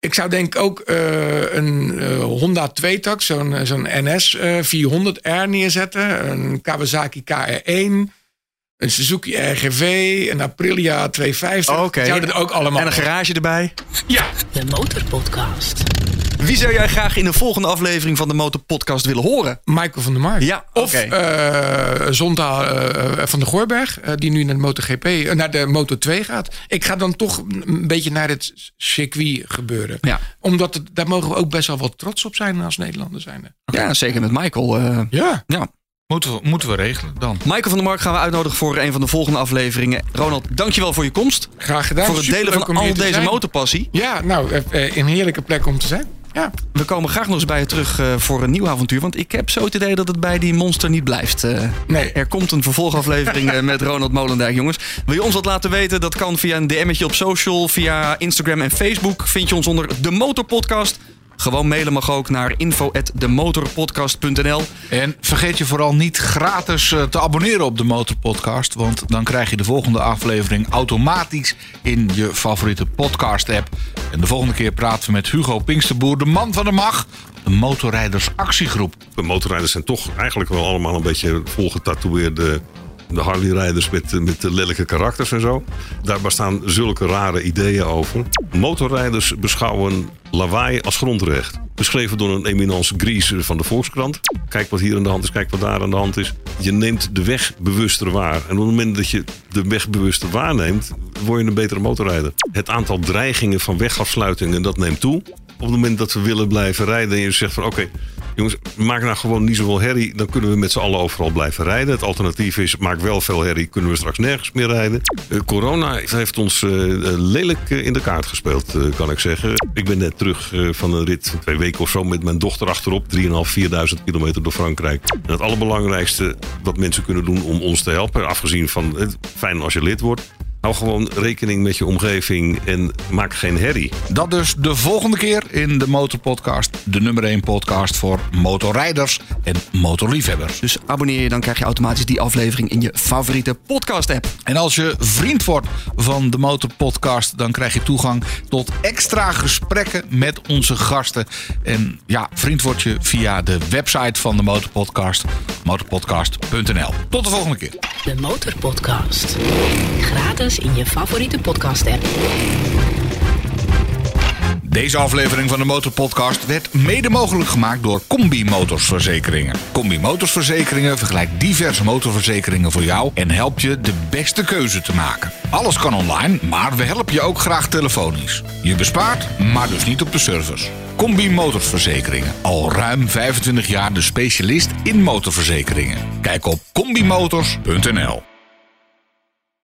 ik zou denk ook een Honda tweetak, zo'n zo'n NS eh, 400R neerzetten. Een Kawasaki KR1, een Suzuki RGV, een Aprilia 250. Oh, Oké. Zou dat ook allemaal... En een garage erbij. Ja, De Motorpodcast. Wie zou jij graag in de volgende aflevering van de Motor Podcast willen horen? Michael van der Mark. Ja, Of oké. eh, Zonta eh, van de Goorberg, eh, die nu naar de MotoGP, naar de Moto 2 gaat. Ik ga dan toch een beetje naar het circuit gebeuren. Ja. Omdat het, daar mogen we ook best wel wat trots op zijn als Nederlander zijn. Ja, zeker met Michael. eh, Ja. ja. Moeten we, moeten we regelen dan. Michael van der Mark gaan we uitnodigen voor een van de volgende afleveringen. Ronald, dankjewel voor je komst. Graag gedaan. voor het delen van al deze zijn. motorpassie. Ja, nou, eh, eh, een heerlijke plek om te zijn. Ja. We komen graag nog eens bij je terug eh, voor een nieuw avontuur. Want ik heb zo het idee dat het bij die monster niet blijft. Nee. Er komt een vervolgaflevering met Ronald Molendijk, jongens. Wil je ons wat laten weten? Dat kan via een DM'tje op social, via Instagram en Facebook. Vind je ons onder de Motorpodcast. Gewoon mailen mag ook naar info@demotorpodcast.nl. En vergeet je vooral niet gratis eh, te abonneren op de Motorpodcast. Want dan krijg je de volgende aflevering automatisch in je favoriete podcast-app. En de volgende keer praten we met Hugo Pinksterboer, de man van de mag. De Motorrijders Actiegroep. De motorrijders zijn toch eigenlijk wel allemaal een beetje volgetatoeëerde de Harley-rijders met, eh, met de lelijke karakters en zo. Daar bestaan zulke rare ideeën over. Motorrijders beschouwen lawaai als grondrecht. Beschreven door een eminence Gries van de Volkskrant. Kijk wat hier aan de hand is, kijk wat daar aan de hand is. Je neemt de weg bewuster waar. En op het moment dat je de weg bewuster waarneemt, word je een betere motorrijder. Het aantal dreigingen van wegafsluitingen, dat neemt toe. Op het moment dat we willen blijven rijden en je zegt van oké, jongens, maak nou gewoon niet zoveel herrie. Dan kunnen we met z'n allen overal blijven rijden. Het alternatief is, maak wel veel herrie, kunnen we straks nergens meer rijden. Eh, corona heeft ons eh, eh, lelijk in de kaart gespeeld, kan ik zeggen. Ik ben net terug van een rit twee weken of zo met mijn dochter achterop. 3.500, 4.000 kilometer door Frankrijk. En het allerbelangrijkste wat mensen kunnen doen om ons te helpen, afgezien van het fijn als je lid wordt. Hou gewoon rekening met je omgeving en maak geen herrie. Dat dus de volgende keer in de Motorpodcast. De nummer 1 podcast voor motorrijders en motorliefhebbers. Dus abonneer je, dan krijg je automatisch die aflevering in je favoriete podcast-app. En als je vriend wordt van de Motorpodcast, dan krijg je toegang tot extra gesprekken met onze gasten. En ja, vriend word je via de website van de Motorpodcast, motorpodcast.nl. Tot de volgende keer. De Motorpodcast. In je favoriete podcast-app. Deze aflevering van de Motorpodcast werd mede mogelijk gemaakt door Combi Motorsverzekeringen. Combi Motorsverzekeringen vergelijkt diverse motorverzekeringen voor jou en helpt je de beste keuze te maken. Alles kan online, maar we helpen je ook graag telefonisch. Je bespaart, maar dus niet op de service. Combi Motorsverzekeringen. Al ruim 25 jaar de specialist in motorverzekeringen. Kijk op combimotors.nl.